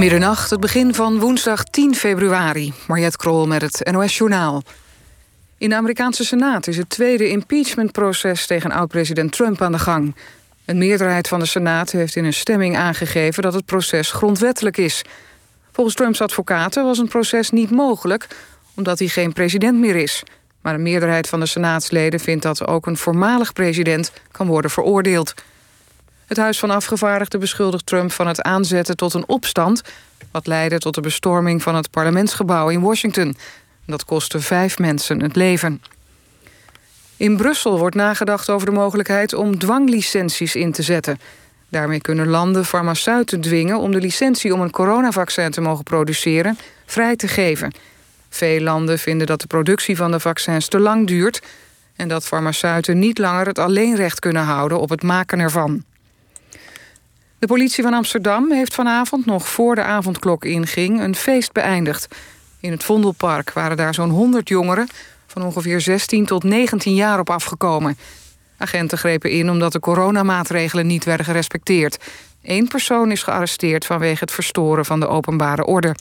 Middernacht, het begin van woensdag 10 februari. Mariette Krol met het NOS Journaal. In de Amerikaanse Senaat is het tweede impeachmentproces tegen oud-president Trump aan de gang. Een meerderheid van de Senaat heeft in een stemming aangegeven dat het proces grondwettelijk is. Volgens Trumps advocaten was een proces niet mogelijk omdat hij geen president meer is. Maar een meerderheid van de Senaatsleden vindt dat ook een voormalig president kan worden veroordeeld. Het Huis van Afgevaardigden beschuldigt Trump van het aanzetten tot een opstand... wat leidde tot de bestorming van het parlementsgebouw in Washington. Dat kostte vijf mensen het leven. In Brussel wordt nagedacht over de mogelijkheid om dwanglicenties in te zetten. Daarmee kunnen landen farmaceuten dwingen om de licentie om een coronavaccin te mogen produceren vrij te geven. Veel landen vinden dat de productie van de vaccins te lang duurt en dat farmaceuten niet langer het alleenrecht kunnen houden op het maken ervan. De politie van Amsterdam heeft vanavond nog voor de avondklok inging een feest beëindigd. In het Vondelpark waren daar zo'n 100 jongeren van ongeveer 16 tot 19 jaar op afgekomen. Agenten grepen in omdat de coronamaatregelen niet werden gerespecteerd. Eén persoon is gearresteerd vanwege het verstoren van de openbare orde.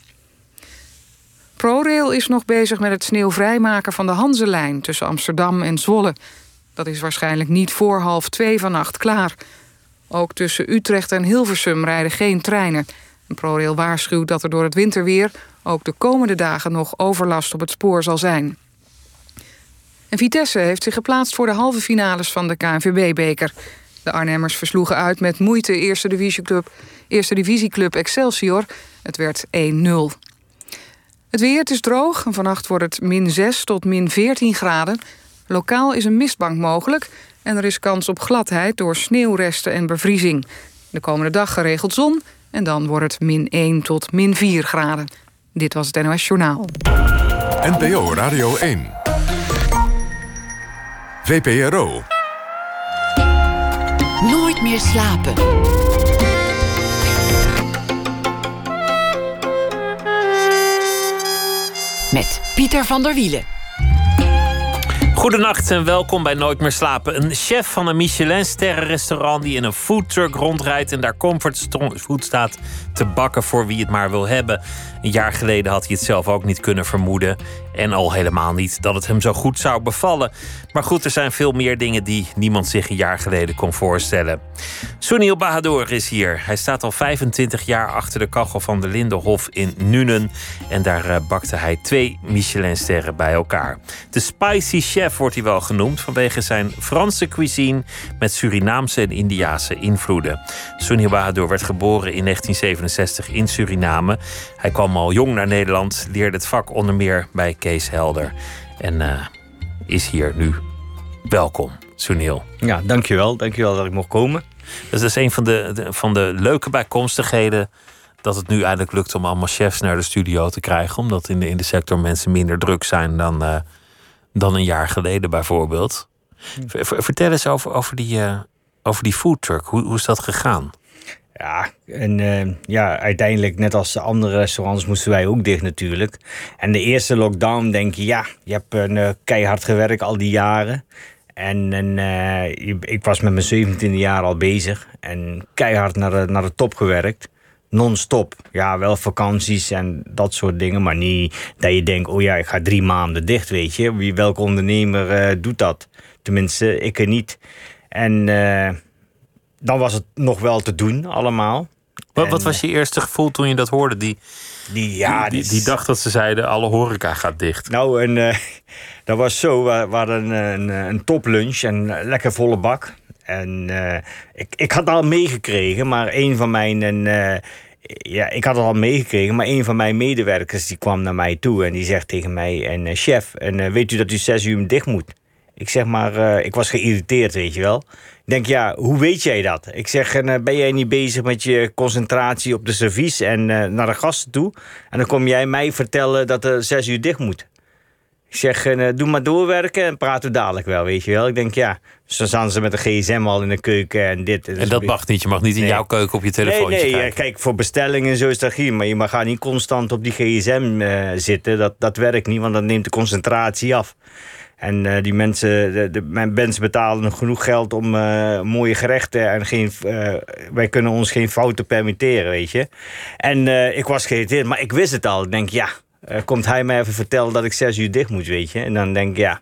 ProRail is nog bezig met het sneeuwvrijmaken van de Hanselijn tussen Amsterdam en Zwolle. Dat is waarschijnlijk niet voor half twee vannacht klaar. Ook tussen Utrecht en Hilversum rijden geen treinen. ProRail waarschuwt dat er door het winterweer ook de komende dagen nog overlast op het spoor zal zijn. En Vitesse heeft zich geplaatst voor de halve finales van de KNVB-beker. De Arnhemmers versloegen uit met moeite Eerste Divisieclub, Eerste Divisieclub Excelsior. Het werd 1-0. Het weer, is droog en vannacht wordt het min 6 tot min 14 graden. Lokaal is een mistbank mogelijk en er is kans op gladheid door sneeuwresten en bevriezing. De komende dag geregeld zon en dan wordt het min 1 tot min 4 graden. Dit was het NOS Journaal. NPO Radio 1. VPRO. Nooit meer slapen. Met Pieter van der Wielen. Goedenacht en welkom bij Nooit meer slapen. Een chef van een Michelin-sterrenrestaurant die in een foodtruck rondrijdt en daar comfortfood staat te bakken voor wie het maar wil hebben. Een jaar geleden had hij het zelf ook niet kunnen vermoeden. En al helemaal niet dat het hem zo goed zou bevallen. Maar goed, er zijn veel meer dingen die niemand zich een jaar geleden kon voorstellen. Sunil Bahadur is hier. Hij staat al 25 jaar achter de kachel van de Lindenhof in Nuenen. En daar eh, bakte hij twee Michelinsterren bij elkaar. De Spicy Chef wordt hij wel genoemd vanwege zijn Franse cuisine met Surinaamse en Indiase invloeden. Sunil Bahadur werd geboren in 1967 in Suriname. Hij kwam al jong naar Nederland, leerde het vak onder meer bij Kees Helder. En uh, is hier nu. Welkom, Sunil. Ja, dankjewel. Dankjewel dat ik mocht komen. Dus dat is een van de, de, van de leuke bijkomstigheden dat het nu eindelijk lukt om allemaal chefs naar de studio te krijgen. Omdat in de, in de sector mensen minder druk zijn dan, uh, dan een jaar geleden bijvoorbeeld. Vertel eens over, over, die, uh, over die foodtruck. Hoe, hoe is dat gegaan? Ja, en uh, ja, uiteindelijk, net als de andere restaurants, moesten wij ook dicht natuurlijk. En de eerste lockdown denk je, ja, je hebt een uh, keihard gewerkt al die jaren. En, en uh, ik was met mijn 17e jaar al bezig en keihard naar de, naar de top gewerkt. Non-stop. Ja, wel vakanties en dat soort dingen, maar niet dat je denkt, oh ja, ik ga drie maanden dicht, weet je. Wie, welke ondernemer doet dat? Tenminste, ik er niet. En dan was het nog wel te doen allemaal. Wat, en, wat was je eerste gevoel toen je dat hoorde? Die, die, ja, die, die, die dag dat ze zeiden alle horeca gaat dicht. Nou, en, uh, dat was zo. We, we hadden een, een, een toplunch en lekker volle bak. En uh, ik, ik had al meegekregen, maar een van mijn... En, uh, ja, ik had het al meegekregen, maar een van mijn medewerkers die kwam naar mij toe en die zegt tegen mij: en, Chef, en, weet u dat u zes uur dicht moet? Ik zeg maar, ik was geïrriteerd, weet je wel denk, ja, hoe weet jij dat? Ik zeg, en, ben jij niet bezig met je concentratie op de servies en uh, naar de gasten toe? En dan kom jij mij vertellen dat er zes uur dicht moet. Ik zeg, doe maar doorwerken en praten we dadelijk wel, weet je wel. Ik denk, ja, zo staan ze met de gsm al in de keuken en dit. En dat mag niet, je mag niet in jouw keuken op je telefoon nee, nee, kijken. kijk, voor bestellingen zo is dat hier. Maar je mag niet constant op die gsm uh, zitten. Dat, dat werkt niet, want dat neemt de concentratie af. En eh, die mensen, de, mijn mensen betalen genoeg geld om eh, mooie gerechten. En geen, eh, wij kunnen ons geen fouten permitteren, weet je. En ik was geïrriteerd, maar ik wist het al. Ik denk, ja, komt hij mij even vertellen dat ik zes uur dicht moet, weet je. En dan denk ik, ja.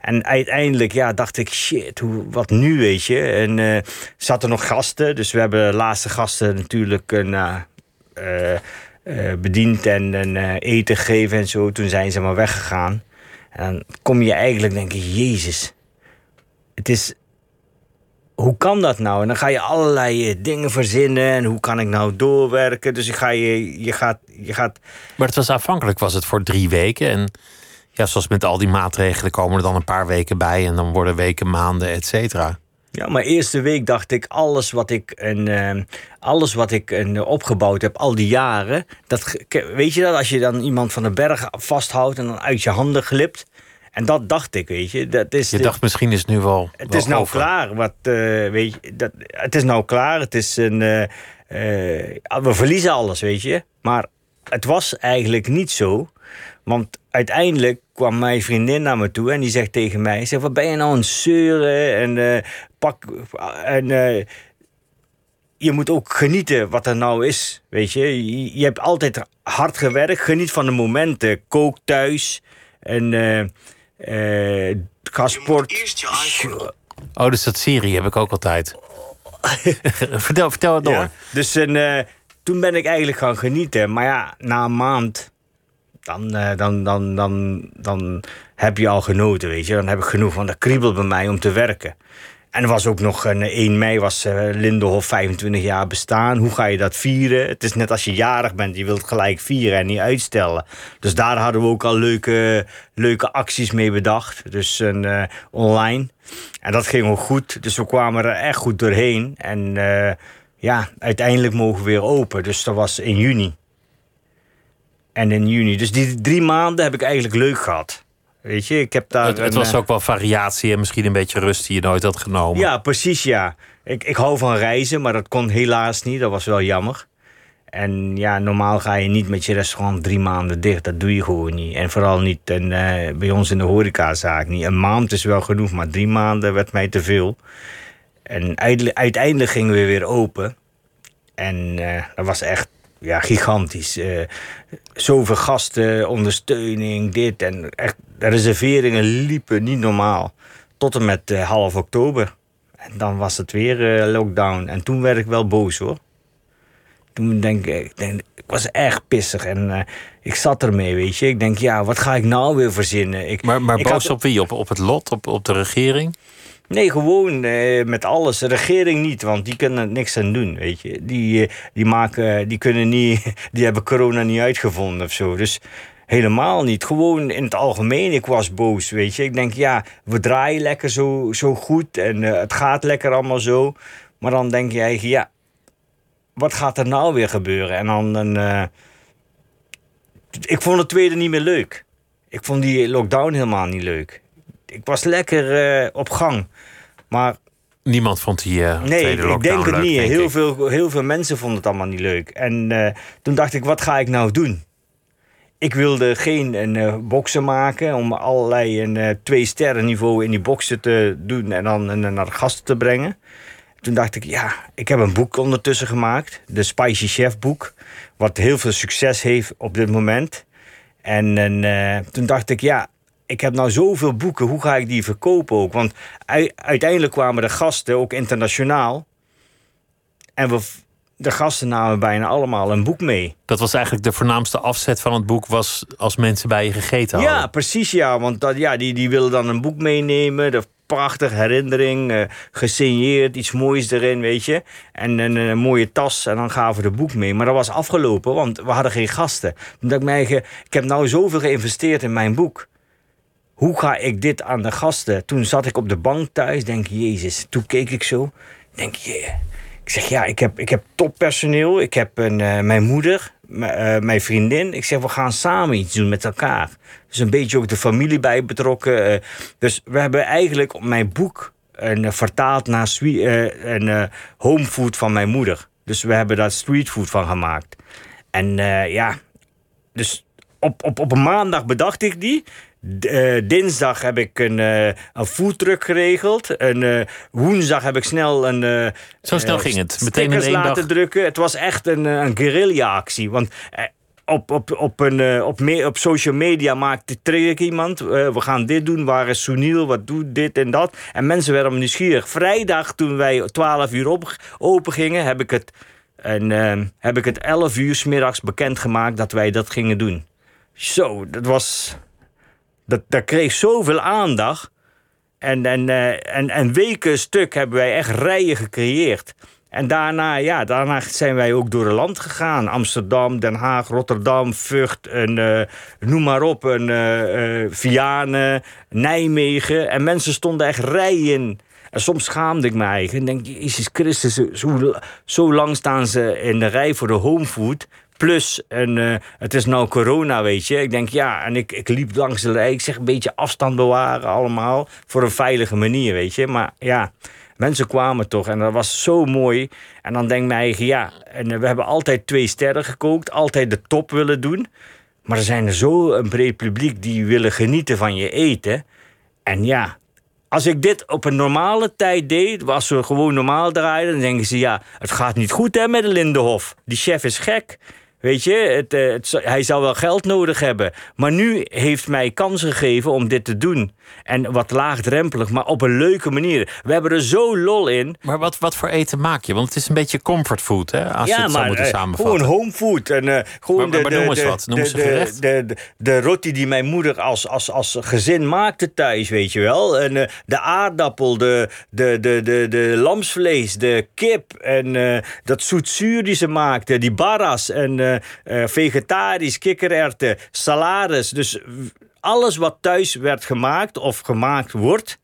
En uiteindelijk ja, dacht ik, shit, hoe, wat nu, weet je. En eh zaten nog gasten. Dus we hebben de laatste gasten natuurlijk bediend en, en eten gegeven en zo. Toen zijn ze maar weggegaan. En dan kom je eigenlijk denken, jezus. Het is... Hoe kan dat nou? En dan ga je allerlei eh, dingen verzinnen. En hoe kan ik nou doorwerken? Dus je, ga je, je, gaat, je gaat Maar het was aanvankelijk was het voor drie weken. En ja, zoals met al die maatregelen komen er dan een paar weken bij. En dan worden weken, maanden, et cetera. Ja, maar eerste week dacht ik, alles wat ik, een, eh, alles wat ik een, opgebouwd heb al die jaren. Dat, weet je dat, als je dan iemand van de berg vasthoudt en dan uit je handen glipt. En dat dacht ik, weet je. Dat is Je de- dacht misschien is het nu wel. het wel is nou over. klaar. Wat, eh, weet je, dat, het is nou klaar. Het is een, eh, eh, we verliezen alles, weet je. Maar het was eigenlijk niet zo. Want uiteindelijk kwam mijn vriendin naar me toe en die zegt tegen mij: zegt, Wat ben je nou aan het zeuren? En eh, pak. En, eh, je moet ook genieten wat er nou is. Weet je, je, je hebt altijd hard gewerkt. Geniet van de momenten. Kook thuis. En eh, eh, ga sport. Oh, dus dat serie heb ik ook altijd. vertel, vertel het door. Ja. Dus en, eh, toen ben ik eigenlijk gaan genieten. Maar ja, na een maand, dan, eh, dan, dan, dan, dan heb je al genoten, weet je. Dan heb ik genoeg, want dat kriebelt bij mij om te werken. En er was ook nog een 1 mei was eh Lindenhof 25 jaar bestaan. Hoe ga je dat vieren? Het is net als je jarig bent, je wilt gelijk vieren en niet uitstellen. Dus daar hadden we ook al leuke, leuke acties mee bedacht. Dus een, eh, online. En dat ging ook goed. Dus we kwamen er echt goed doorheen. En eh, ja, uiteindelijk mogen we weer open. Dus dat was in juni. En in juni. Dus die drie maanden heb ik eigenlijk leuk gehad. Weet je, ik heb daar. Het, was eh, ook wel variatie en misschien een beetje rust die je nooit had genomen. ja, precies ja. Ik, ik hou van reizen, maar dat kon helaas niet. Dat was wel jammer. En ja, normaal ga je niet met je restaurant drie maanden dicht. Dat doe je gewoon niet. En vooral niet en, eh, bij ons in de horecazaak niet. Een maand is wel genoeg, maar drie maanden werd mij te veel. En uiteindelijk, uiteindelijk gingen we weer open. En eh, dat was echt ja, gigantisch. Eh, zoveel gasten, ondersteuning, dit. En echt, de reserveringen liepen niet normaal. Tot en met eh, half oktober. En dan was het weer eh, lockdown. En toen werd ik wel boos hoor. Toen denk ik, ik, denk, ik was echt pissig. En ik zat ermee, weet je. Ik denk, ja, wat ga ik nou weer verzinnen? Ik, Maar, maar ik boos had- op wie? Op, op het lot? Op, op de regering? Nee, gewoon eh, met alles. De regering niet, want die kunnen niks aan doen, weet je. Die, eh, die, maken, die kunnen niet, die hebben corona niet uitgevonden of zo. Dus helemaal niet. Gewoon in het algemeen, ik was boos, weet je. Ik denk, ja, we draaien lekker zo, zo goed en eh, het gaat lekker allemaal zo. Maar dan denk je eigenlijk, ja, wat gaat er nou weer gebeuren? En dan, een, eh, ik vond het tweede niet meer leuk. Ik vond die lockdown helemaal niet leuk. Ik was lekker op gang. Maar Niemand vond die eh nee, tweede ik, ik denk het leuk, niet. denk heel, ik. Veel, heel veel mensen vonden het allemaal niet leuk. En eh, toen dacht ik, wat ga ik nou doen? Ik wilde geen een, eh, boksen maken om allerlei een twee sterren niveau in die boksen te doen en dan naar de gasten te brengen. Toen dacht ik, ja, ik heb een boek ondertussen gemaakt, de Spicy Chef boek, wat heel veel succes heeft op dit moment. En, en toen dacht ik, ja, ik heb nou zoveel boeken, hoe ga ik die verkopen ook? Want ui- uiteindelijk kwamen de gasten, ook internationaal. En we, de gasten namen bijna allemaal een boek mee. Dat was eigenlijk de voornaamste afzet van het boek, was als mensen bij je gegeten hadden. Ja, precies ja. Want dat, ja, die, die willen dan een boek meenemen. De prachtige herinnering, eh, gesigneerd, iets moois erin, weet je. En een, een mooie tas en dan gaven we de boek mee. Maar dat was afgelopen, want we hadden geen gasten. Dacht ik mij, ge- ik heb nou zoveel geïnvesteerd in mijn boek. Hoe ga ik dit aan de gasten? Toen zat ik op de bank thuis, denk Jezus. Toen keek ik zo, denk je. Ik zeg, ja, ik heb, ik heb toppersoneel. Ik heb een, eh, mijn moeder, eh, mijn vriendin. Ik zeg, we gaan samen iets doen met elkaar. Dus een beetje ook de familie bij betrokken. eh. dus we hebben eigenlijk mijn boek een, vertaald naar een homefood van mijn moeder. Dus we hebben daar streetfood van gemaakt. En ja, dus op, op, op een maandag bedacht ik die. Eh, dinsdag heb ik een, eh, een foodtruck geregeld. En, eh, woensdag heb ik snel een. Zo snel ging het. Meteen in één laten dag. drukken. Het was echt een, een guerrilla-actie. Want op, op, op, een, op, me- op social media maakte trigger ik iemand. we gaan dit doen. Waar is Sunil? Wat doet dit en dat? En mensen werden nieuwsgierig. Vrijdag, toen wij 12 uur op, open gingen, heb ik het. En eh, heb ik het 11 uur 's middags bekendgemaakt dat wij dat gingen doen. Zo, dat was. Dat, dat kreeg zoveel aandacht. En, en, eh, en, en weken stuk hebben wij echt rijen gecreëerd. En daarna, ja, daarna zijn wij ook door het land gegaan. Amsterdam, Den Haag, Rotterdam, Vught, en, eh, noem maar op. En, eh, Vianen, Nijmegen. En mensen stonden echt rijen. En soms schaamde ik me eigen. En denk, Jezus Christus, zo, zo lang staan ze in de rij voor de homefood. Plus, en, eh, het is nou corona, weet je. Ik denk, ja, en ik, ik liep langs de rij. Ik zeg een beetje afstand bewaren allemaal. Voor een veilige manier, weet je. Maar ja, mensen kwamen toch. En dat was zo mooi. En dan denk ik mij eigen, ja. En we hebben altijd twee sterren gekookt. Altijd de top willen doen. Maar er zijn er zo een breed publiek die willen genieten van je eten. En ja, als ik dit op een normale tijd deed, als we gewoon normaal draaiden, dan denken ze: ja, het gaat niet goed hè, met de Lindenhof. Die chef is gek. Weet je, het, eh, het, zou- hij zou wel geld nodig hebben. Maar nu heeft mij kans gegeven om dit te doen. En wat laagdrempelig, maar op een leuke manier. We hebben er zo lol in. Maar wat, wat voor eten maak je? Want het is een beetje comfortfood, hè? Als je het zo moet eh, samenvatten. gewoon homefood. En, eh, gewoon Maar- maar de, noem de, eens wat. Noem de, eens een de, gerecht. de, de, de roti die mijn moeder als, als, als gezin maakte thuis, weet je wel. En, de aardappel, de, de, de, de, de lamsvlees, de kip. En eh, dat zoetzuur die ze maakte. Die barras en vegetarisch, kikkererwten, salades. Dus alles wat thuis werd gemaakt of gemaakt wordt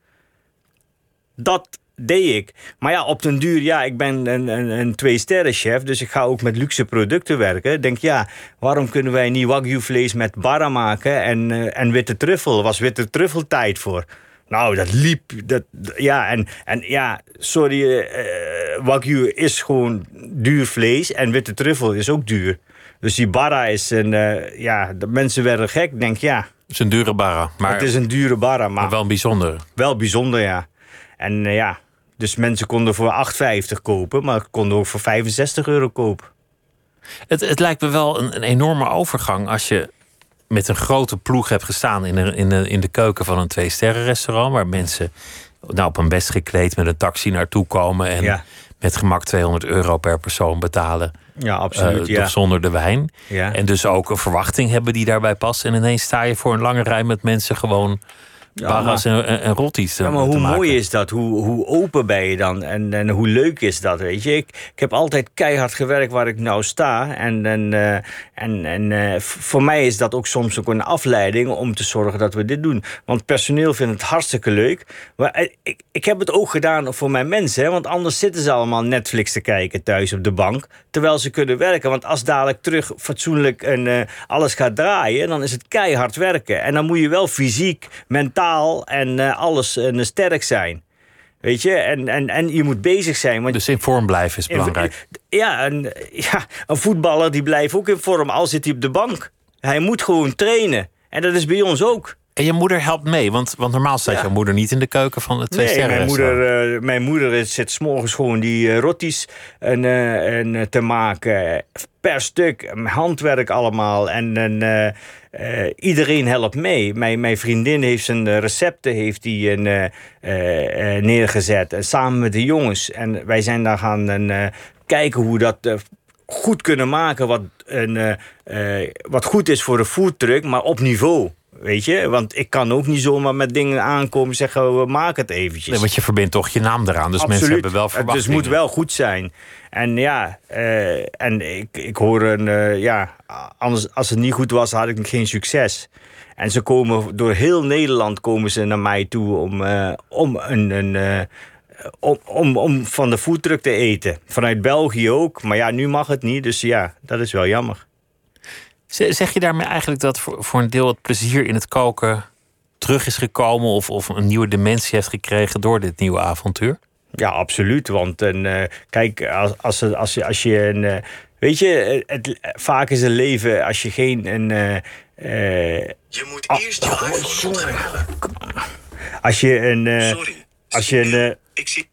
dat deed ik. Maar ja, op den duur, ja, ik ben een, een, een twee-sterren-chef... dus ik ga ook met luxe producten werken. Denk, ja, waarom kunnen wij niet wagyu-vlees met barra maken... en, eh, en witte truffel? was witte truffel tijd voor. Nou, dat liep. Dat, ja, en, en ja, sorry, eh, wagyu is gewoon duur vlees... en witte truffel is ook duur. Dus die barra is een... eh, ja, de mensen werden gek. Ik denk, ja, Het is een dure barra, maar, het is een dure barra, maar maar wel een bijzondere. wel bijzonder, ja. En eh, ja, dus mensen konden voor 8,50 kopen, maar konden ook voor 65 euro kopen. Het, het lijkt me wel een, een enorme overgang als je met een grote ploeg hebt gestaan in de, in de, in de keuken van een twee-sterren-restaurant, waar mensen nou, op een best gekleed met een taxi naartoe komen en Ja. Met gemak 200 euro per persoon betalen. Ja, eh, absoluut. ja. toch zonder de wijn. Ja. En dus ook een verwachting hebben die daarbij past. En ineens sta je voor een lange rij met mensen gewoon Ja, barras en, en, en rotties te, Ja, maar hoe maken. mooi is dat? Hoe, hoe open ben je dan? En, en hoe leuk is dat, weet je? Ik, ik heb altijd keihard gewerkt waar ik nou sta. En, en, eh, en, en eh, voor mij is dat ook soms ook een afleiding om te zorgen dat we dit doen. Want personeel vindt het hartstikke leuk. Maar eh, ik, ik heb het ook gedaan voor mijn mensen. Hè? Want anders zitten ze allemaal Netflix te kijken thuis op de bank. Terwijl ze kunnen werken. Want als dadelijk terug fatsoenlijk en eh, alles gaat draaien... dan is het keihard werken. En dan moet je wel fysiek, mentaal en eh, alles eh, sterk zijn. Weet je? En, en, en je moet bezig zijn. Want Dus in vorm blijven is belangrijk. ja, een, ja, een voetballer die blijft ook in vorm, al zit hij op de bank. Hij moet gewoon trainen. En dat is bij ons ook. En je moeder helpt mee, want, want normaal staat Ja. jouw moeder niet in de keuken van het twee Nee, sterren mijn moeder, eh, mijn moeder zit s'morgens gewoon die uh, rotties en, eh, en, eh, te maken. Per stuk, handwerk allemaal. En, en eh, eh, iedereen helpt mee. Mijn, mijn vriendin heeft zijn eh, recepten heeft die, een, eh, eh, eh, neergezet. En samen met de jongens. En wij zijn daar gaan eh, kijken hoe we dat eh, goed kunnen maken. Wat, een, eh, eh, wat goed is voor de foodtruck, maar op niveau. Weet je, want ik kan ook niet zomaar met dingen aankomen en zeggen: we maken het eventjes. Nee, want je verbindt toch je naam eraan. Dus mensen hebben wel Het verwachtingen. dus moet wel goed zijn. En ja, eh, en ik, ik hoor een, eh, ja, anders, als het niet goed was, had ik geen succes. En ze komen door heel Nederland komen ze naar mij toe om, eh, om, een, een, om, om, om van de foodtruck te eten. Vanuit België ook. Maar ja, nu mag het niet. Dus ja, dat is wel jammer. Zeg je daarmee eigenlijk dat voor, voor een deel het plezier in het koken terug is gekomen of, of een nieuwe dimensie heeft gekregen door dit nieuwe avontuur? Ja, absoluut. Want een, eh, kijk, als, als, als, je, als je een. eh, weet je, het, vaak is een leven, als je geen een, eh, eh, Je moet eerst je iPhone ontgrendelen. als je een. eh, Sorry. als je een. eh, Ik zie...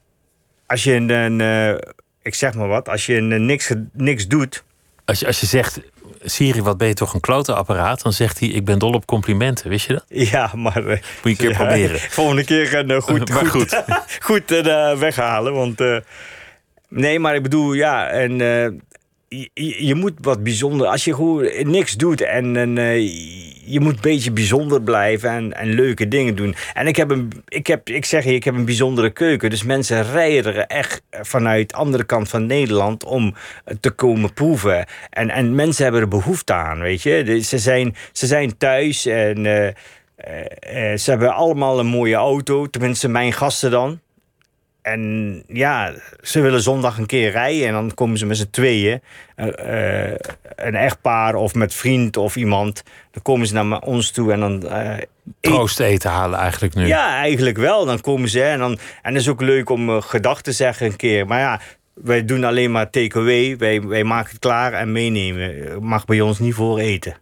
als je een. een, eh, ik zeg maar wat. Als je een, eh, niks, niks doet. Als je, als je zegt, Siri, wat ben je toch een klote apparaat? Dan zegt hij, ik ben dol op complimenten. Wist je dat? Ja, maar. eh, Moet je een keer ja, proberen. Volgende keer gaan eh, goed, Maar goed, goed. goed eh, weghalen. Want. eh, nee, maar ik bedoel, ja. En. Je, je- moet wat bijzonder. Als je gewoon niks doet en, en eh, je moet een beetje bijzonder blijven en, en leuke dingen doen. En ik heb een, ik heb, ik zeg je, ik heb een bijzondere keuken. Dus mensen rijden er echt vanuit de andere kant van Nederland om te komen proeven. En, en mensen hebben er behoefte aan, weet je. Ze zijn, ze zijn thuis en eh, eh, ze hebben allemaal een mooie auto. Tenminste, mijn gasten dan. En ja, ze willen zondag een keer rijden en dan komen ze met z'n tweeën. eh, een echtpaar of met vriend of iemand. Dan komen ze naar ons toe en dan. eh, Troost eten halen eigenlijk nu. ja, eigenlijk wel. Dan komen ze en dan. En het is ook leuk om uh, gedag te zeggen een keer. Maar ja, wij doen alleen maar takeaway. Wij, wij maken het klaar en meenemen. Mag bij ons niet voor eten.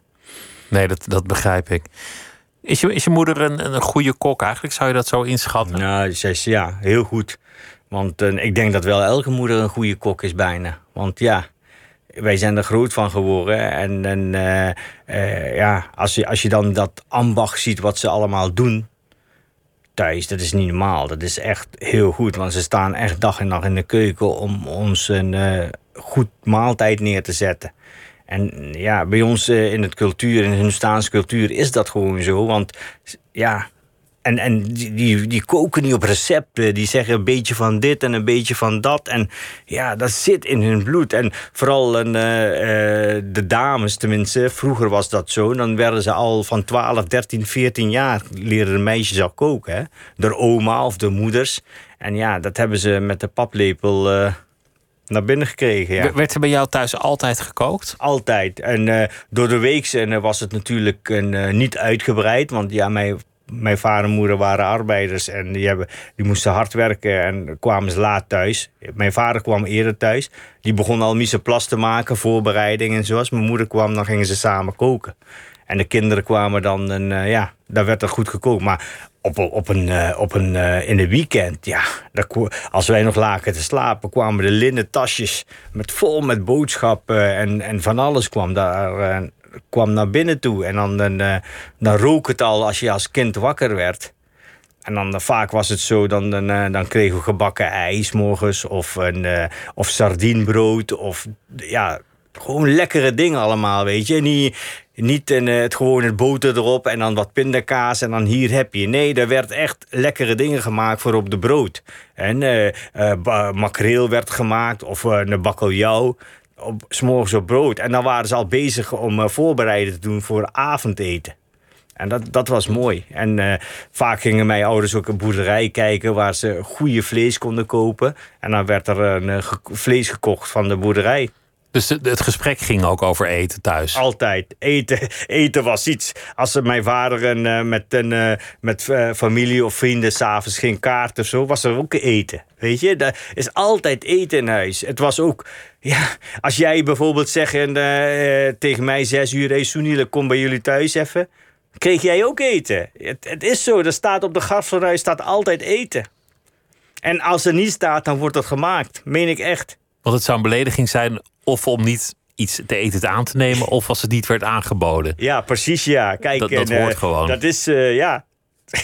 Nee, dat, dat begrijp ik. Is je, is je moeder een, een goede kok eigenlijk? Zou je dat zo inschatten? Nou, zij is ja, heel goed. Want eh, ik denk dat wel elke moeder een goede kok is bijna. Want ja, wij zijn er groot van geworden. En, eh, eh, ja, als je, als je dan dat ambacht ziet wat ze allemaal doen thuis, dat is niet normaal. Dat is echt heel goed. Want ze staan echt dag en nacht in de keuken om ons een goed maaltijd neer te zetten. En ja, bij ons in het cultuur, in de Hindustaanse cultuur, is dat gewoon zo. Want ja, en, en die, die, die koken niet op recepten. Die zeggen een beetje van dit en een beetje van dat. En ja, dat zit in hun bloed. En vooral een, eh, eh, de dames, tenminste, vroeger was dat zo. Dan werden ze al van 12, 13, 14 jaar leren de meisjes al koken. Hè? Door oma of de moeders. En ja, dat hebben ze met de paplepel eh, naar binnen gekregen. Ja. Werd er bij jou thuis altijd gekookt? Altijd. En door de week en, was het natuurlijk een, niet uitgebreid. Want ja, mijn, mijn vader en moeder waren arbeiders. En die, hebben, die moesten hard werken en kwamen ze laat thuis. Mijn vader kwam eerder thuis. Die begon al plas te maken, voorbereiding en zo. Als mijn moeder kwam, dan gingen ze samen koken. En de kinderen kwamen dan, en, eh, ja, daar werd er goed gekookt. Maar op, een- op een, eh, op een, eh, in de weekend, ja, als wij nog lagen te slapen, kwamen de linnen tasjes met, vol met boodschappen en, en van alles kwam daar. Kwam naar binnen toe. En dan, dan, eh, dan rook het al als je als kind wakker werd. En dan vaak was het zo, dan, dan, eh, dan kregen we gebakken ijs morgens of, een, eh, of sardienbrood of ja, gewoon lekkere dingen allemaal, weet je. Niet, niet een, het gewoon het boter erop en dan wat pindakaas en dan hier heb je. Nee, er werd echt lekkere dingen gemaakt voor op de brood. En makreel werd gemaakt of een bakkeljauw op, 's morgens op brood. En dan waren ze al bezig om eh, voorbereiden te doen voor avondeten. En dat, dat was mooi. En eh, vaak gingen mijn ouders ook een boerderij kijken waar ze goede vlees konden kopen. En dan werd er een eh, vlees gekocht van de boerderij. Dus het gesprek ging ook over eten thuis. Altijd. Eten, eten was iets. Als mijn vader een, eh, met, een, eh, met eh, familie of vrienden s'avonds ging kaarten of zo, was er ook eten. Weet je, er is altijd eten in huis. Het was ook, ja, als jij bijvoorbeeld zegt eh, tegen mij zes uur, hey Soeniele, kom bij jullie thuis even. Kreeg jij ook eten? Het, het is zo, er staat op de gasfornuis staat altijd eten. En als er niet staat, dan wordt het gemaakt. Meen ik echt. Want het zou een belediging zijn of om niet iets te eten aan te nemen... of als het niet werd aangeboden. Ja, precies, ja. Kijk, Dat- dat en, eh, hoort gewoon. Dat is, eh, ja.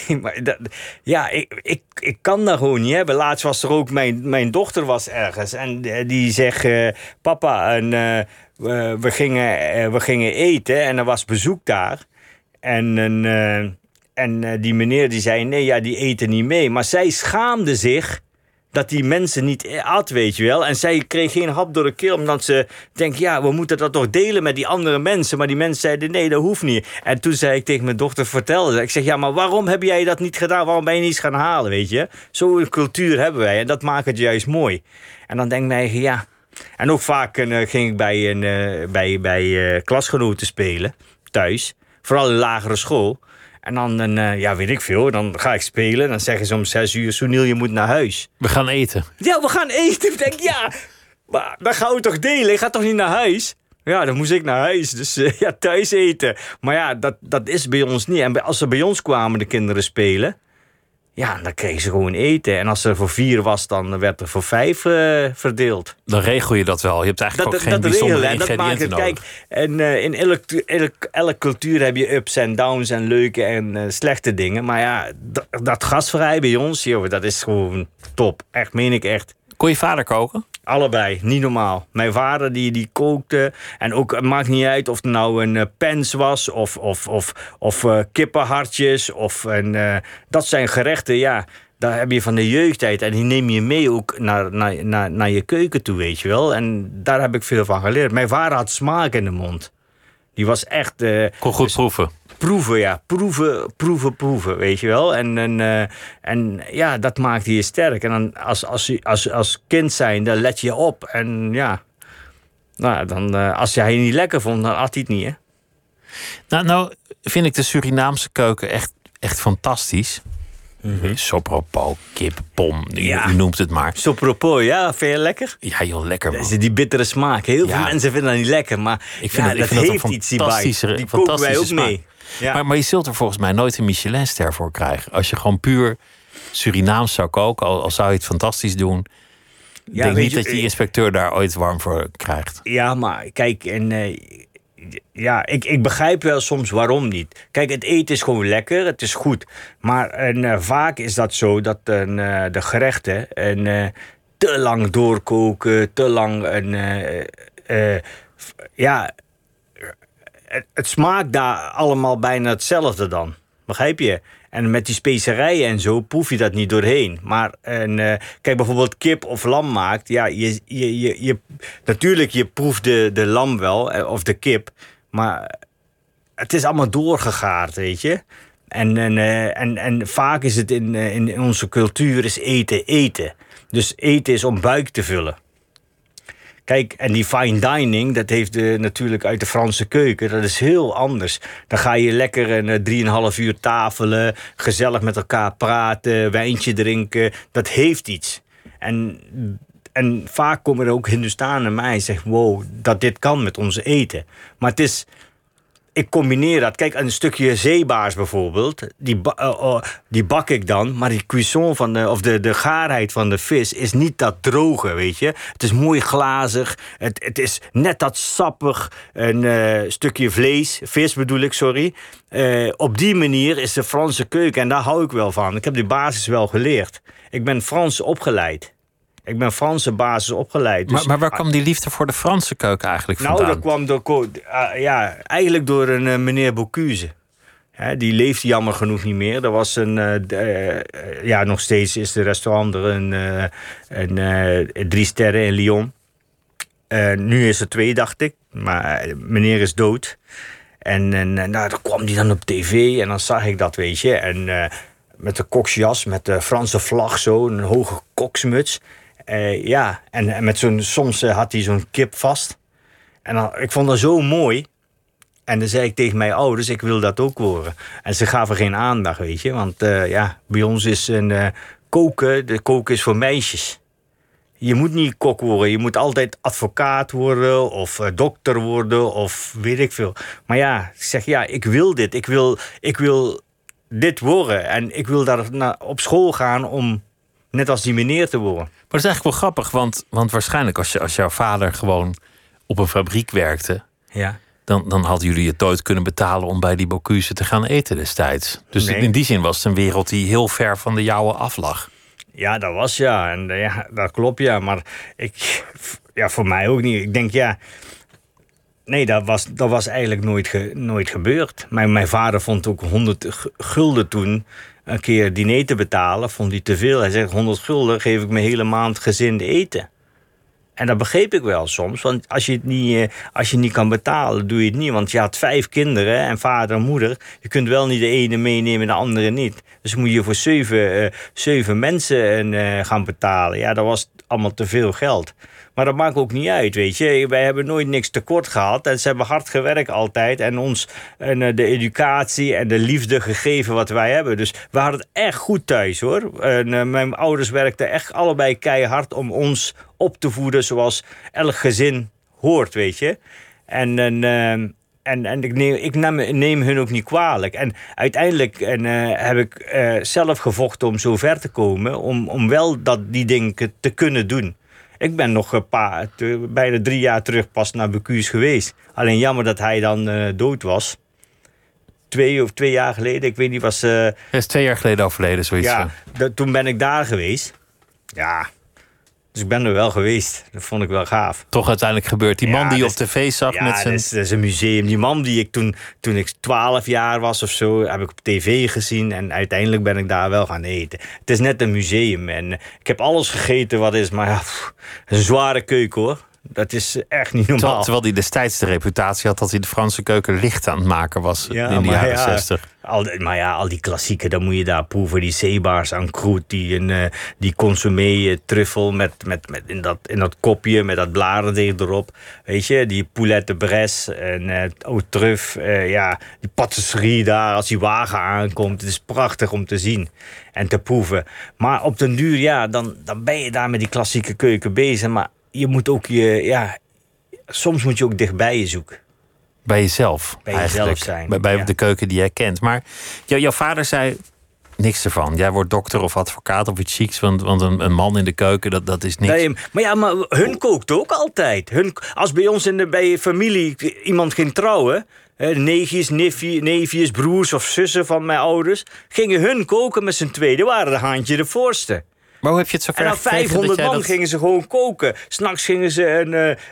maar dat, ja, ik, ik, ik kan dat gewoon niet hebben. Laatst was er ook, mijn, mijn dochter was ergens. En eh, die zegt, papa, en, we, gingen, we gingen eten en er was bezoek daar. En, en, en die meneer die zei, nee, ja, die eten niet mee. Maar zij schaamde zich dat die mensen niet at, weet je wel. En zij kreeg geen hap door de keel, omdat ze denkt... ja, we moeten dat toch delen met die andere mensen. Maar die mensen zeiden, nee, dat hoeft niet. En toen zei ik tegen mijn dochter, vertelde Ik zeg, ja, maar waarom heb jij dat niet gedaan? Waarom ben je niet gaan halen, weet je? Zo'n cultuur hebben wij en dat maakt het juist mooi. En dan denk ik mij, ja... En ook vaak eh, ging ik bij, een, eh, bij, bij eh, klasgenoten spelen, thuis. Vooral in lagere school. En dan, dan, eh, ja, weet ik veel, dan ga ik spelen. Dan zeggen ze om zes uur, Soeniel, je moet naar huis. We gaan eten. Ja, we gaan eten. Ik denk, ja, maar dan gaan we toch delen? Ik ga toch niet naar huis? Ja, dan moest ik naar huis. Dus eh, ja, thuis eten. Maar ja, dat, dat is bij ons niet. En als ze bij ons kwamen, de kinderen spelen... Ja, dan kregen ze gewoon eten. En als er voor vier was, dan werd er voor vijf eh, verdeeld. Dan regel je dat wel. Je hebt eigenlijk Dat, ook dat, geen dat bijzondere regelen. En dat maakt het, nodig. kijk, en eh, in elk, elk, elke cultuur heb je ups en downs en leuke en eh, slechte dingen. Maar ja, dat, dat gasvrij bij ons, joh, dat is gewoon top. Echt, meen ik echt. Kon je vader koken? Allebei, niet normaal. Mijn vader die, die kookte. En ook, het maakt niet uit of het nou een eh, pens was of, of, of, of eh, kippenhartjes. Of een, eh, dat zijn gerechten, ja. Daar heb je van de jeugdtijd. En die neem je mee ook naar, naar, naar, naar je keuken toe, weet je wel. En daar heb ik veel van geleerd. Mijn vader had smaak in de mond. Die was echt... eh, Kon goed proeven. proeven, ja. Proeven, proeven, proeven, weet je wel. En, en, eh, en ja, dat maakte je sterk. En dan als, als, als, als kind zijn, dan let je op. En ja, nou, dan, eh, als jij het niet lekker vond, dan at hij het niet, hè. Nou, nou vind ik de Surinaamse keuken echt, echt fantastisch. Sopropo, kip, pom, u, Ja. u noemt het maar. Zo propos, ja, vind je lekker? Ja, joh, lekker man. Is die bittere smaak. Heel Ja. veel mensen vinden dat niet lekker, maar Ik vind ja, dat- ik vind dat heeft iets, die fantastische- Die koken wij ook fantastische mee. Ja. Maar, maar je zult er volgens mij nooit een Michelinster voor krijgen. Als je gewoon puur Surinaams zou koken, al, al zou je het fantastisch doen. Ik Ja, denk niet je, dat je die inspecteur daar ooit warm voor krijgt. Ja, maar kijk, en, eh, ja, ik, ik begrijp wel soms waarom niet. Kijk, het eten is gewoon lekker, het is goed. Maar en, eh, vaak is dat zo dat eh, de gerechten en, eh, te lang doorkoken, te lang. En, ja, het, het smaakt daar allemaal bijna hetzelfde dan. Begrijp je? En met die specerijen en zo proef je dat niet doorheen. Maar en, eh, kijk, bijvoorbeeld kip of lam maakt. Ja, je, je, je, je, natuurlijk, je proeft de, de lam wel, eh, of de kip. Maar het is allemaal doorgegaard, weet je. En, en, eh, en, en vaak is het in, in onze cultuur is eten eten. Dus eten is om buik te vullen. Kijk, en die fine dining, dat heeft eh, natuurlijk uit de Franse keuken. Dat is heel anders. Dan ga je lekker een eh, drieënhalf uur tafelen, gezellig met elkaar praten, wijntje drinken. Dat heeft iets. En, en vaak komen er ook Hindustanen mij en zeggen: wow, dat dit kan met onze eten. Maar het is ik combineer dat. Kijk, een stukje zeebaars bijvoorbeeld, die, eh, oh, die bak ik dan. Maar die cuisson van de, of de, de gaarheid van de vis is niet dat droge, weet je. Het is mooi glazig. Het, het is net dat sappig. Een eh, stukje vlees, vis bedoel ik, sorry. Eh, op die manier is de Franse keuken en daar hou ik wel van. Ik heb die basis wel geleerd. Ik ben Frans opgeleid. Ik ben Franse basis opgeleid. Dus Maar, maar waar kwam die liefde voor de Franse keuken eigenlijk nou, vandaan? dat kwam door, ah, ja, eigenlijk door een eh, meneer Bocuse. Hè, die leeft jammer genoeg niet meer. Er was een, eh, eh, ja, nog steeds is de restaurant er een, eh, een drie sterren in Lyon. Nu is er twee, dacht ik. Maar meneer is dood. En, en nou, dan kwam die dan op tv en dan zag ik dat, weet je. En met de koksjas, met de Franse vlag zo, een hoge koksmuts. Eh, ja, en, met zo'n, soms eh, had hij zo'n kip vast. En dan, ik vond dat zo mooi. En dan zei ik tegen mijn ouders, ik wil dat ook horen. En ze gaven geen aandacht, weet je. Want eh, ja, bij ons is een koken, de koken is voor meisjes. Je moet niet kok worden. Je moet altijd advocaat worden of dokter worden of weet ik veel. Maar ja, ik zeg ja, ik wil dit. Ik wil, ik wil dit worden. En ik wil daar op school gaan om net als die meneer te worden. Maar dat is eigenlijk wel grappig, want, want waarschijnlijk als, je, als jouw vader gewoon op een fabriek werkte, Ja. dan, dan hadden jullie het nooit kunnen betalen om bij die Bocuse te gaan eten destijds. Dus Nee. in die zin was het een wereld die heel ver van de jouwe af lag. Ja, dat was ja. En eh, ja, dat klopt ja. Maar ik, ja, voor mij ook niet. Ik denk ja. Nee, dat was, dat was eigenlijk nooit, ge- nooit gebeurd. Mijn, mijn vader vond ook 100 gu- gulden toen een keer diner te betalen. Vond hij te veel. Hij zegt 100 gulden geef ik mijn hele maand gezin eten. En dat begreep ik wel soms. Want als je het niet, eh, als je niet kan betalen, doe je het niet. Want je had vijf kinderen en vader en moeder. Je kunt wel niet de ene meenemen en de andere niet. Dus moet je voor zeven, eh, zeven mensen eh, gaan betalen. Ja, dat was allemaal te veel geld. Maar dat maakt ook niet uit, weet je. Wij hebben nooit niks tekort gehad. En ze hebben hard gewerkt altijd. En ons en, de educatie en de liefde gegeven wat wij hebben. Dus we hadden het echt goed thuis, hoor. En, mijn ouders werkten echt allebei keihard om ons op te voeden zoals elk gezin hoort, weet je. En, en, ehm, en, en ik, neem, ik neem, neem hun ook niet kwalijk. En uiteindelijk en, eh, heb ik eh, zelf gevochten om zo ver te komen. Om, om wel dat, die dingen te kunnen doen. Ik ben nog een paar, bijna drie jaar terug pas naar Becuus geweest. Alleen jammer dat hij dan eh, dood was. Twee of twee jaar geleden, ik weet niet, was... eh, Hij is twee jaar geleden overleden, zoiets. ja, toen ben ik daar geweest. Ja, dus ik ben er wel geweest. Dat vond ik wel gaaf. Toch uiteindelijk gebeurd. Die Ja, man die je op tv zag Ja, met dat zijn... is, dat is een museum. Die man die ik toen, toen ik 12 jaar was of zo, heb ik op tv gezien. En uiteindelijk ben ik daar wel gaan eten. Het is net een museum. En ik heb alles gegeten wat is, maar ja, pff, een zware keuken hoor. Dat is echt niet normaal. Terwijl, hij destijds de reputatie had dat hij de Franse keuken licht aan het maken was Ja, in de jaren ja, 60. Al, maar ja, al die klassieken, dan moet je daar proeven. Die zeebaars aan kroet, die, een, eh, die consommé eh, truffel met, met, met in, dat, in dat kopje met dat bladerdeeg erop. Weet je, die poulet de Bresse en eh au eh, ja, die patisserie daar, als die wagen aankomt. Het is prachtig om te zien en te proeven. Maar op den duur, ja, dan, dan ben je daar met die klassieke keuken bezig. Maar je moet ook je, ja, soms moet je ook dichtbij je zoeken. Bij jezelf. Bij eigenlijk. jezelf zijn, Bij, bij ja. de keuken die jij kent. Maar jou- jouw vader zei niks ervan. Jij wordt dokter of advocaat of iets chics. Want, want een, een man in de keuken, dat, dat is niks. Nee, maar ja, maar hun kookt ook altijd. Hun, als bij ons in de bij je familie iemand ging trouwen, neefjes, neefje- neefjes, broers of zussen van mijn ouders, gingen hun koken met z'n tweede, waren de handje de voorste. Maar hoe heb je het zo ver En dan gekregen dat 500 jij man dat- gingen ze gewoon koken. S'nachts gingen ze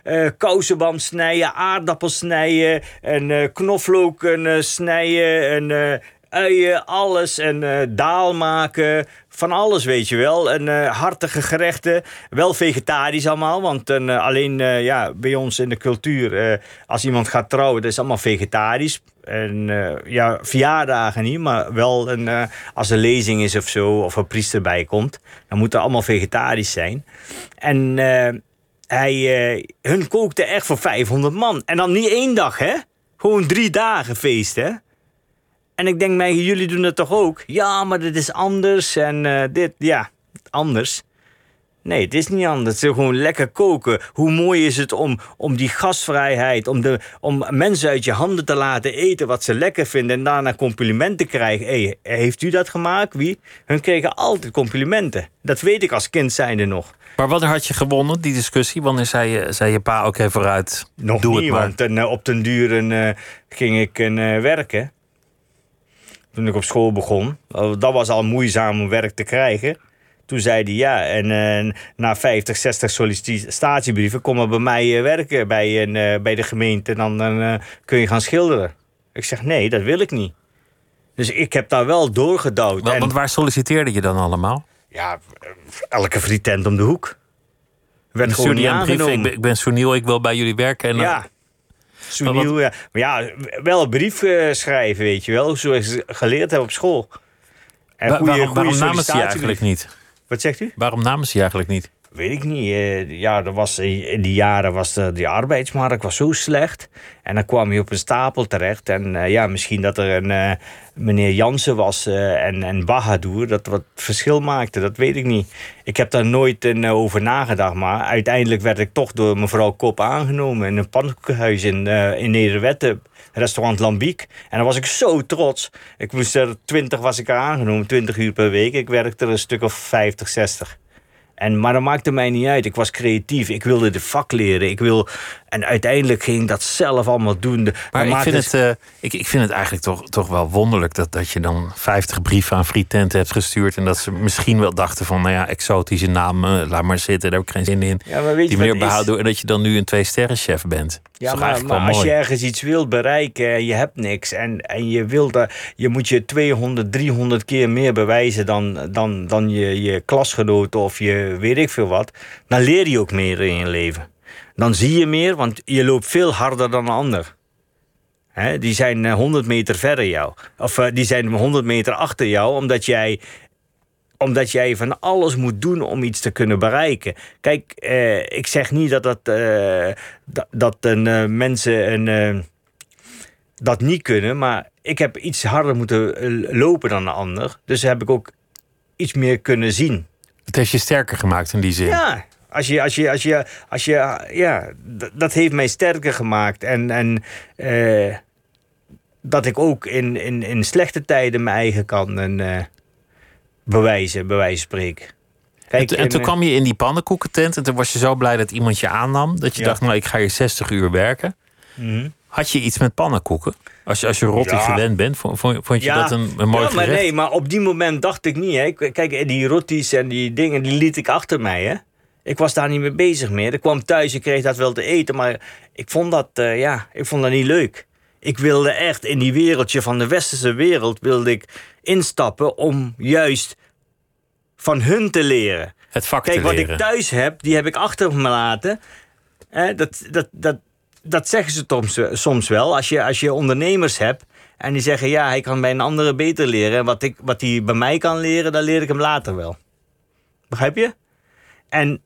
een kousenband snijden, aardappels snijden, en knoflook eh, snijden, en uien, alles. En daal maken, van alles weet je wel. En hartige gerechten, wel vegetarisch allemaal. Want eh, alleen ja, bij ons in de cultuur, als iemand gaat trouwen, dat is allemaal vegetarisch. En eh, ja, verjaardagen niet, maar wel een, eh, als er lezing is of zo, of een priester bij komt, dan moet het allemaal vegetarisch zijn. En eh, hij, hun kookte echt voor 500 man. En dan niet één dag, hè? Gewoon drie dagen feest, hè? En ik denk mij, jullie doen dat toch ook? Ja, maar dit is anders en dit, ja, anders. Nee, het is niet anders. Het is gewoon lekker koken. Hoe mooi is het om, om die gastvrijheid, om, de, om mensen uit je handen te laten eten wat ze lekker vinden en daarna complimenten krijgen. Hé, heeft u dat gemaakt? Wie? Hun kregen altijd complimenten. Dat weet ik als kind zijnde nog. Maar wanneer had je gewonnen, die discussie? Wanneer zei je, zei je pa, oké, vooruit, Nog doe niet, het maar. want eh, op den duur eh, ging ik eh, werken. Toen ik op school begon. Oh, Dat was al moeizaam om werk te krijgen. Toen zei hij ja, en eh, na 50, 60 sollicitatiebrieven... kom maar bij mij eh, werken bij, een, eh, bij de gemeente... en dan, dan kun je gaan schilderen. Ik zeg nee, dat wil ik niet. Dus ik heb daar wel doorgedouwd. Want, En- want waar solliciteerde je dan allemaal? ja, elke frietent om de hoek. Werd gewoon niet aangenomen. ik ben, ik ben Soeniel, ik wil bij jullie werken. En dan- Ja. Soeniel, ja. Maar ja, wel een brief schrijven, weet je wel. Zoals ik geleerd heb op school. En Wa- goeie- waarom goeie waarom namen ze je eigenlijk niet? Wat zegt u? Waarom namen ze eigenlijk niet? Weet ik niet. eh, ja, er was, in die jaren was de, die arbeidsmarkt was zo slecht. En dan kwam je op een stapel terecht. En eh, ja, misschien dat er een eh, meneer Jansen was eh, en, en Bahadur. Dat wat verschil maakte, dat weet ik niet. Ik heb daar nooit eh, over nagedacht. Maar uiteindelijk werd ik toch door mevrouw Kop aangenomen. In een pannenkoekenhuis in, eh in Nederwetten. Restaurant Lambiek. En dan was ik zo trots. Ik moest er 20 was ik aangenomen, 20 uur per week. Ik werkte er een stuk of 50, 60. En, maar dat maakte mij niet uit. Ik was creatief. Ik wilde de vak leren. Ik wil, en uiteindelijk ging dat zelf allemaal doen. Maar ik vind, het, eh, ik, ik vind het eigenlijk toch, toch wel wonderlijk dat, dat je dan 50 brieven aan frietenten hebt gestuurd. En dat ze misschien wel dachten van, nou ja, exotische naam, eh, laat maar zitten, daar heb ik geen zin in. Ja, maar weet Die meneer is? behouden en dat je dan nu een twee-sterren-chef bent. Ja, maar, als je ergens iets wilt bereiken en je hebt niks en, en je, wil dat, je moet je 200, 300 keer meer bewijzen dan, dan, dan je, je klasgenoten of je weet ik veel wat, dan leer je ook meer in je leven. Dan zie je meer, want je loopt veel harder dan een ander. Die zijn eh, 100 meter verder jou. Of eh, die zijn 100 meter achter jou, omdat jij omdat jij van alles moet doen om iets te kunnen bereiken. Kijk, eh, ik zeg niet dat, dat, eh, dat, dat een, eh, mensen een, eh, dat niet kunnen, maar ik heb iets harder moeten eh, lopen dan een ander. Dus heb ik ook iets meer kunnen zien. Het heeft je sterker gemaakt in die zin. Ja, Als je, als je, als je, als je ja, dat heeft mij sterker gemaakt. En, en eh, dat ik ook in, in, in slechte tijden mijn eigen kan en, eh, bewijzen, bij wijze spreken. En, Kijk, to- en toen eh, kwam je in die pannenkoekentent en toen was je zo blij dat iemand je aannam. Dat je Ja. dacht, nou ik ga hier 60 uur werken. mhm. Had je iets met pannenkoeken? Als je, als je rotti Ja. gewend bent, vond, je dat een, een mooi ja, maar gerecht? nee, maar op die moment dacht ik niet. Hè. Kijk, die roties en die dingen, die liet ik achter mij. Hè. Ik was daar niet mee bezig meer. Ik kwam thuis, ik kreeg dat wel te eten, maar ik vond dat, eh, ja, ik vond dat niet leuk. Ik wilde echt in die wereldje van de westerse wereld wilde ik instappen om juist van hun te leren. Het vak Kijk, te wat leren. ik thuis heb, die heb ik achter me laten. Hè, dat, dat, dat, dat zeggen ze soms, soms wel. Als je, als je ondernemers hebt en die zeggen... ja, hij kan bij een andere beter leren. En wat, ik, wat hij bij mij kan leren, dan leer ik hem later wel. Begrijp je? En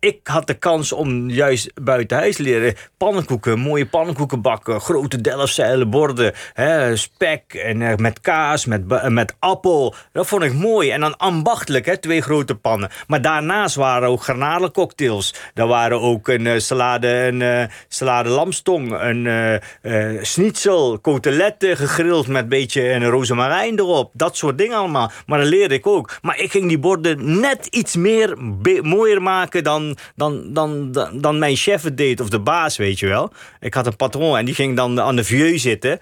ik had de kans om juist buiten huis leren. Pannenkoeken, mooie pannenkoeken bakken. Grote delfzeilen borden. Hè, spek en, eh, met kaas, met, eh, met appel. Dat vond ik mooi. En dan ambachtelijk, hè, twee grote pannen. Maar daarnaast waren ook garnalencocktails. Daar waren ook een eh, salade, een salade lamstong. Een schnitzel, koteletten gegrild met een beetje een rozemarijn erop. Dat soort dingen allemaal. Maar dat leerde ik ook. Maar ik ging die borden net iets meer mooier maken dan, dan, dan, dan, mijn chef deed. Of de baas, weet je wel. Ik had een patron en die ging dan aan de vieux zitten.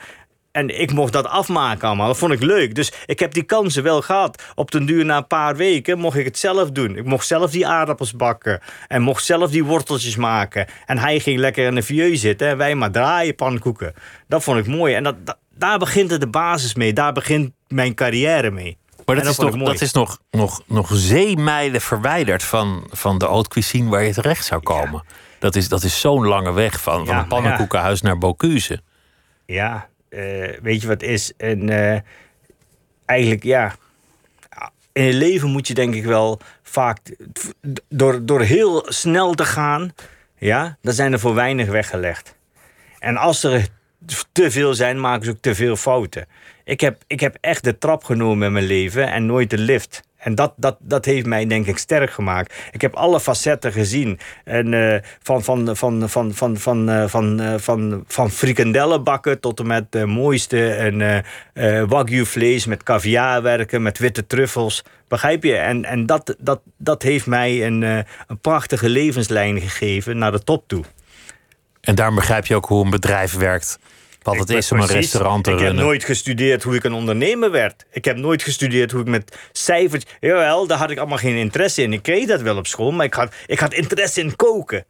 En ik mocht dat afmaken allemaal. Dat vond ik leuk. Dus ik heb die kansen wel gehad. Op den duur na een paar weken mocht ik het zelf doen. Ik mocht zelf die aardappels bakken. En mocht zelf die worteltjes maken. En hij ging lekker in de vieux zitten. En wij maar draaien pannenkoeken. Dat vond ik mooi. En dat, dat- daar begint de basis mee. Daar begint mijn carrière mee. Maar dat is, nog, dat is nog, nog, nog zeemijlen verwijderd van, van de haute cuisine waar je terecht zou komen. Dat is, dat is zo'n lange weg van, van Ja, een pannenkoekenhuis naar Bocuse. Ja, eh, weet je wat is? En eh, eigenlijk, ja. In het leven moet je denk ik wel vaak. Door, door heel snel te gaan. Ja, dan zijn er voor weinig weggelegd. En als er te veel zijn, maken ze ook te veel fouten. Ik heb, ik heb echt de trap genomen in mijn leven en nooit de lift. En dat, dat, dat heeft mij denk ik sterk gemaakt. Ik heb alle facetten gezien. En, eh, van, van, van, van, van, van, eh, van, eh, van, van frikandellen bakken tot en met de mooiste en, wagyu vlees met caviar werken, met witte truffels. Begrijp je? En, en dat, dat, dat heeft mij een, een prachtige levenslijn gegeven naar de top toe. En daarom begrijp je ook hoe een bedrijf werkt. Wat Ik het is om een restaurant te Ik heb runnen. nooit gestudeerd hoe ik een ondernemer werd. Ik heb nooit gestudeerd hoe ik met cijfers... Jawel, daar had ik allemaal geen interesse in. Ik kreeg dat wel op school, maar ik had, ik had interesse in koken.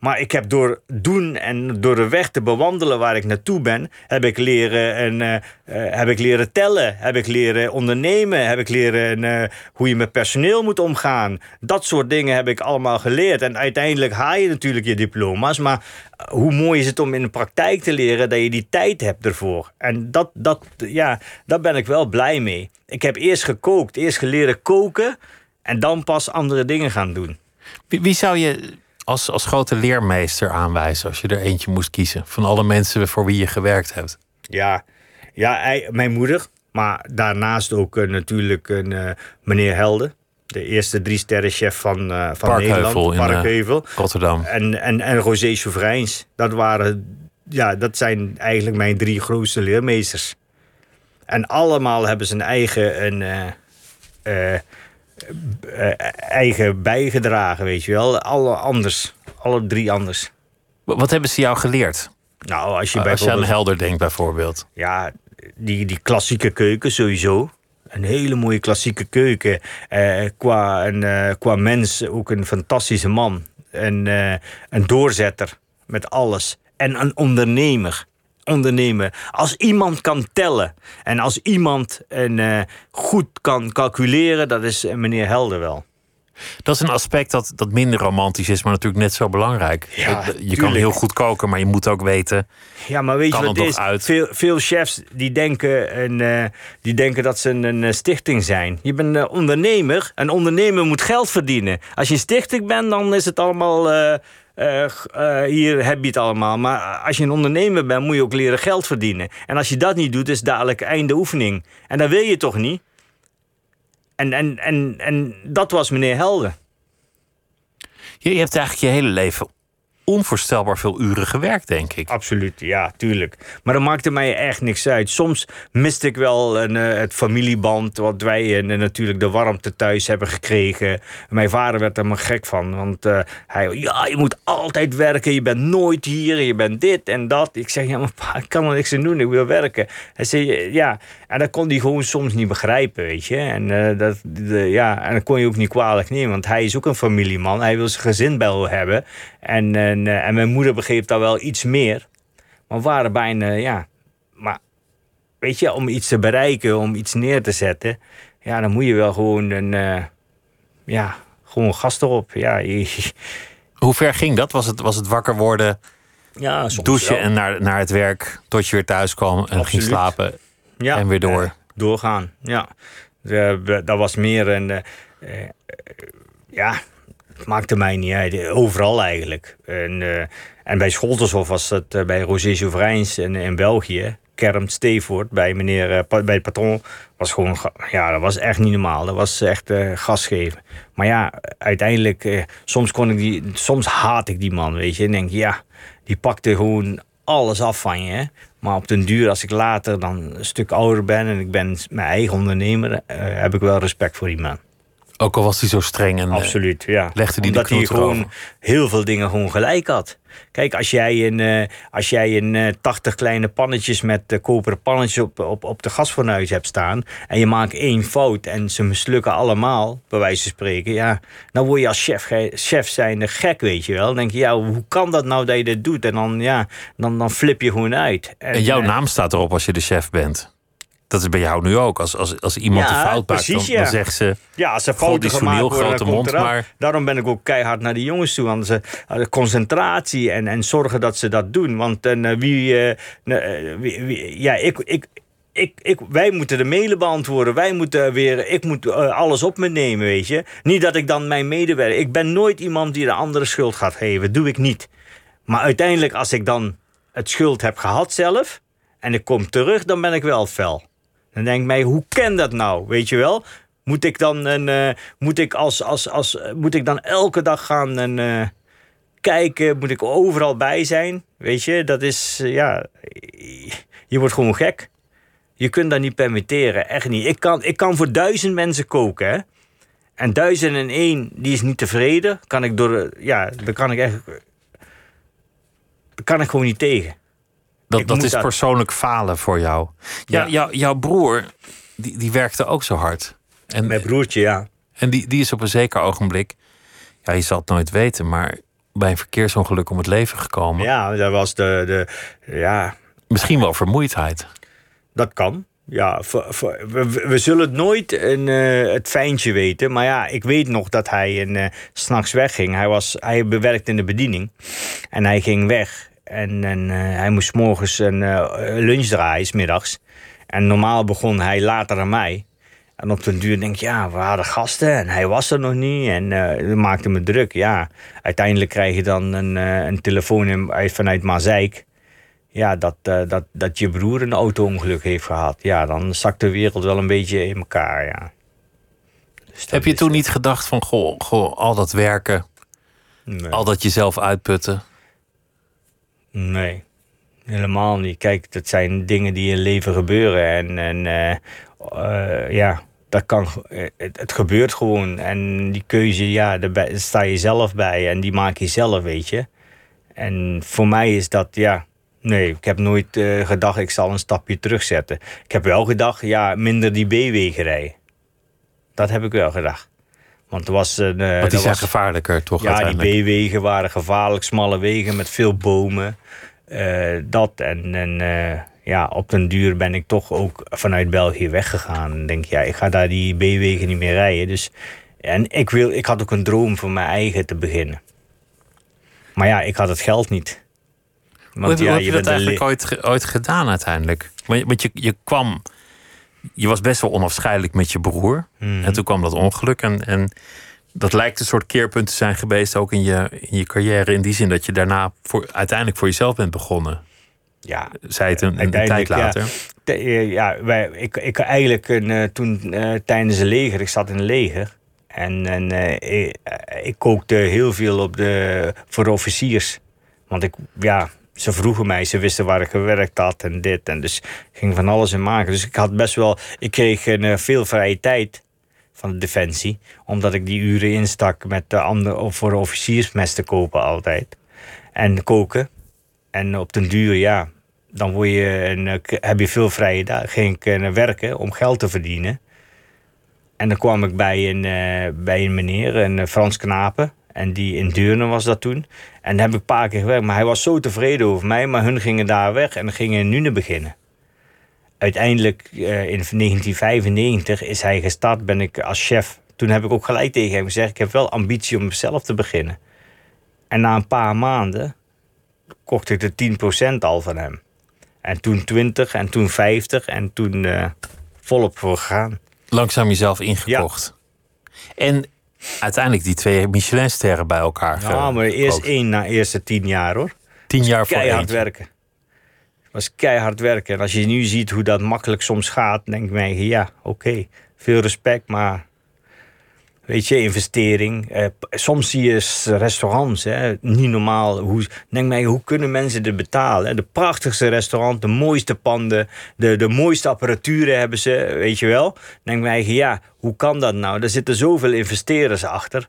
Maar ik heb door doen en door de weg te bewandelen waar ik naartoe ben... heb ik leren, en, eh, eh, heb ik leren tellen, heb ik leren ondernemen... heb ik leren eh, hoe je met personeel moet omgaan. Dat soort dingen heb ik allemaal geleerd. En uiteindelijk haal je natuurlijk je diploma's... maar hoe mooi is het om in de praktijk te leren dat je die tijd hebt ervoor. En dat, dat, ja, daar ben ik wel blij mee. Ik heb eerst gekookt, eerst geleerd koken... en dan pas andere dingen gaan doen. Wie zou je als, als grote leermeester aanwijzen als je er eentje moest kiezen? Van alle mensen voor wie je gewerkt hebt. Ja, ja mijn moeder. Maar daarnaast ook eh, natuurlijk een eh, meneer Helden. De eerste drie sterren chef van, eh, van Parkheuvel Nederland. in. Rotterdam. En, en, en Rosé Souverains. Dat, waren, ja, dat zijn eigenlijk mijn drie grootste leermeesters. En allemaal hebben ze een eigen, een, eigen bijgedragen, weet je wel. Alle anders. Alle drie anders. Wa- Wat hebben ze jou geleerd? Nou, als je als je aan bijvoorbeeld... Helder denkt bijvoorbeeld. Ja, die, die klassieke keuken sowieso. Een hele mooie klassieke keuken. Eh, qua, een, eh, qua mens ook een fantastische man. En, eh, een doorzetter met alles. En een ondernemer. Ondernemer. Als iemand kan tellen en als iemand een, eh, goed kan calculeren, dat is eh, meneer Helder wel. Dat is een aspect dat, dat minder romantisch is, maar natuurlijk net zo belangrijk. Ja, Eh, je kan heel goed koken, maar je moet ook weten. Ja, maar weet je wat is? uit? Veel, veel chefs die denken, een, die denken dat ze een, een stichting zijn. Je bent een ondernemer. Een ondernemer moet geld verdienen. Als je een stichting bent, dan is het allemaal... eh, eh, hier heb je het allemaal. Maar als je een ondernemer bent, moet je ook leren geld verdienen. En als je dat niet doet, is dadelijk einde oefening. En dat wil je toch niet? En, en, en, en dat was meneer Helder. Je, je hebt eigenlijk je hele leven onvoorstelbaar veel uren gewerkt, denk ik. Absoluut, ja, tuurlijk. Maar dat maakte mij echt niks uit. Soms miste ik wel een, eh, het familieband, wat wij en natuurlijk de warmte thuis hebben gekregen. Mijn vader werd er maar gek van, want eh, hij, ja, je moet altijd werken, je bent nooit hier, je bent dit en dat. Ik zeg, ja, maar pa, ik kan er niks aan doen, ik wil werken. Hij zei, ja, en dat kon hij gewoon soms niet begrijpen, weet je. En, dat, de, ja, en dat kon je ook niet kwalijk nemen, want hij is ook een familieman. Hij wil zijn gezin bij hebben. En, en, eh, en, mijn moeder begreep daar wel iets meer. Maar we waren bijna, ja. Maar weet je, om iets te bereiken, om iets neer te zetten. Ja, dan moet je wel gewoon een. Uh, ja, gewoon gas erop. Ja, Hoe ver ging dat? Was het, was het wakker worden, ja, douchen en naar, naar het werk tot je weer thuis kwam en Absoluut. ging slapen ja, en weer door? Uh, doorgaan, ja. dat was meer een. ja, maakte mij niet uit. Overal eigenlijk. En, uh, en bij Scholtershof was het uh, bij Roger Souverains in, in België. Kermt Stevoort bij meneer uh, bij de patron. Was gewoon, ja, dat was echt niet normaal. Dat was echt gas geven. Maar ja, uiteindelijk, soms kon ik die, soms haat ik die man, weet je. En denk, ja, die pakte gewoon alles af van je. Maar op den duur, als ik later dan een stuk ouder ben en ik ben mijn eigen ondernemer, heb ik wel respect voor die man. Ook al was hij zo streng en Absoluut, ja. legde die Omdat hij gewoon heel veel dingen gewoon gelijk had. Kijk, als jij een, uh, als jij een uh, 80 kleine pannetjes met uh, koperen pannetjes op, op, op de gasfornuis hebt staan. en je maakt één fout en ze mislukken allemaal, bij wijze van spreken. Ja, dan word je als chef, chef zijnde gek, weet je wel. Dan denk je, ja, hoe kan dat nou dat je dit doet? En dan, ja, dan, dan flip je gewoon uit. En, en jouw eh, naam staat erop als je de chef bent. Dat is bij jou nu ook. Als, als, als iemand ja, een fout maakt, dan, dan, zegt ze... Ja, als ze fouten gemaakt worden, grote mond, maar... Daarom ben ik ook keihard naar die jongens toe. Want ze, uh, concentratie en, en zorgen dat ze dat doen. Want uh, wie, uh, wie, wie... Ja, ik... ik ik, ik, wij moeten de mailen beantwoorden. Wij moeten weer, ik moet uh, alles op me nemen, weet je. Niet dat ik dan mijn medewerker... Ik ben nooit iemand die de andere schuld gaat geven. Doe ik niet. Maar uiteindelijk, als ik dan het schuld heb gehad zelf... en ik kom terug, dan ben ik wel fel. Dan denk ik mij, hoe ken dat nou? Weet je wel? Moet ik dan, een, uh, moet ik als, als, als, moet ik dan elke dag gaan en, uh, kijken? Moet ik overal bij zijn? Weet je, dat is, ja, je wordt gewoon gek. Je kunt dat niet permitteren, echt niet. Ik kan, ik kan voor duizend mensen koken, hè. En duizend en één, die is niet tevreden. Kan ik door, ja, dan kan ik echt, kan ik gewoon niet tegen. Dat, dat is persoonlijk falen voor jou. Ja, ja. jouw broer, die, die werkte ook zo hard. En, Mijn broertje, ja. En die, die is op een zeker ogenblik, ja, je zal het nooit weten, maar bij een verkeersongeluk om het leven gekomen. Ja, dat was de, de ja. Misschien wel vermoeidheid. Dat kan. Ja, we, we, zullen het nooit een, uh, het fijntje weten. Maar ja, ik weet nog dat hij een, uh, s'nachts wegging. Hij, was, hij bewerkte in de bediening. En hij ging weg. En, en uh, hij moest morgens een uh, lunch draaien, middags. En normaal begon hij later dan mij. En op den duur denk ik, ja, we hadden gasten en hij was er nog niet. En uh, dat maakte me druk, ja. Uiteindelijk krijg je dan een, een telefoon vanuit Mazeik. Ja, dat, dat, dat je broer een auto-ongeluk heeft gehad. Ja, dan zakt de wereld wel een beetje in elkaar, ja. Dus Heb je toen niet gedacht van, goh, goh al dat werken... Nee. Al dat jezelf uitputten... Nee, helemaal niet. Kijk, dat zijn dingen die in leven gebeuren. En, en uh, ja, dat kan, het, het, gebeurt gewoon. En die keuze, ja, daar sta je zelf bij. En die maak je zelf, weet je. En voor mij is dat, ja, nee, ik heb nooit gedacht, ik zal een stapje terugzetten. Ik heb wel gedacht, ja, minder die B-wegen rijden. Dat heb ik wel gedacht. Want er was een. Uh, Want die zijn gevaarlijker, toch? Ja, die B-wegen waren gevaarlijk, smalle wegen met veel bomen. Uh, dat en, en uh, ja, op den duur ben ik toch ook vanuit België weggegaan. En denk, ja, ik ga daar die B-wegen niet meer rijden. Dus, en ik, wil, ik had ook een droom voor mijn eigen te beginnen. Maar ja, ik had het geld niet. Want, Hoe, ja, heb je, je dat eigenlijk ooit, ooit gedaan uiteindelijk? Want je, je kwam je was best wel onafscheidelijk met je broer. Mhm. En toen kwam dat ongeluk. En, en dat lijkt een soort keerpunt te zijn geweest ook in je, in je carrière. In die zin dat je daarna voor, uiteindelijk voor jezelf bent begonnen. Ja, zei het een, een tijd later. Ja, ja wij, ik, ik eigenlijk een, uh, toen uh, tijdens een leger, ik zat in een leger. En, en eh, ik, kookte heel veel op de, voor officiers. Want ik, ja, ze vroegen mij, ze wisten waar ik gewerkt had en dit. En dus ging van alles in maken. Dus ik had best wel, ik kreeg uh, veel vrije tijd van de defensie. Omdat ik die uren instak met de andere, voor de officiersmes te kopen altijd. En koken. En op den duur, ja, dan word je een, heb je veel vrije dagen. Ging ik werken om geld te verdienen. En dan kwam ik bij een, bij een meneer, een Frans Knapen. En die in Deurne was dat toen. En daar heb ik een paar keer gewerkt. Maar hij was zo tevreden over mij. Maar hun gingen daar weg en gingen in Nune beginnen. Uiteindelijk uh, in 1995 is hij gestart, ben ik als chef. Toen heb ik ook gelijk tegen hem gezegd... ik heb wel ambitie om zelf te beginnen. En na een paar maanden kocht ik de 10% al van hem. En toen 20 en toen 50 en toen uh, volop voor gegaan. Langzaam jezelf ingekocht. Ja. En uiteindelijk die twee Michelinsterren bij elkaar. Ja, maar eerst één na eerste tien jaar hoor. Tien jaar voor Keihard eentje. werken. Het was keihard werken. En als je nu ziet hoe dat makkelijk soms gaat, denk ik mij, ja, oké, okay, veel respect, maar weet je, investering. Uh, soms zie je restaurants, hè, niet normaal. Hoe, denk mij, hoe kunnen mensen dit betalen? De prachtigste restaurant, de mooiste panden, de, de mooiste apparaturen hebben ze, weet je wel. Denk mij, ja, hoe kan dat nou? Er zitten zoveel investeerders achter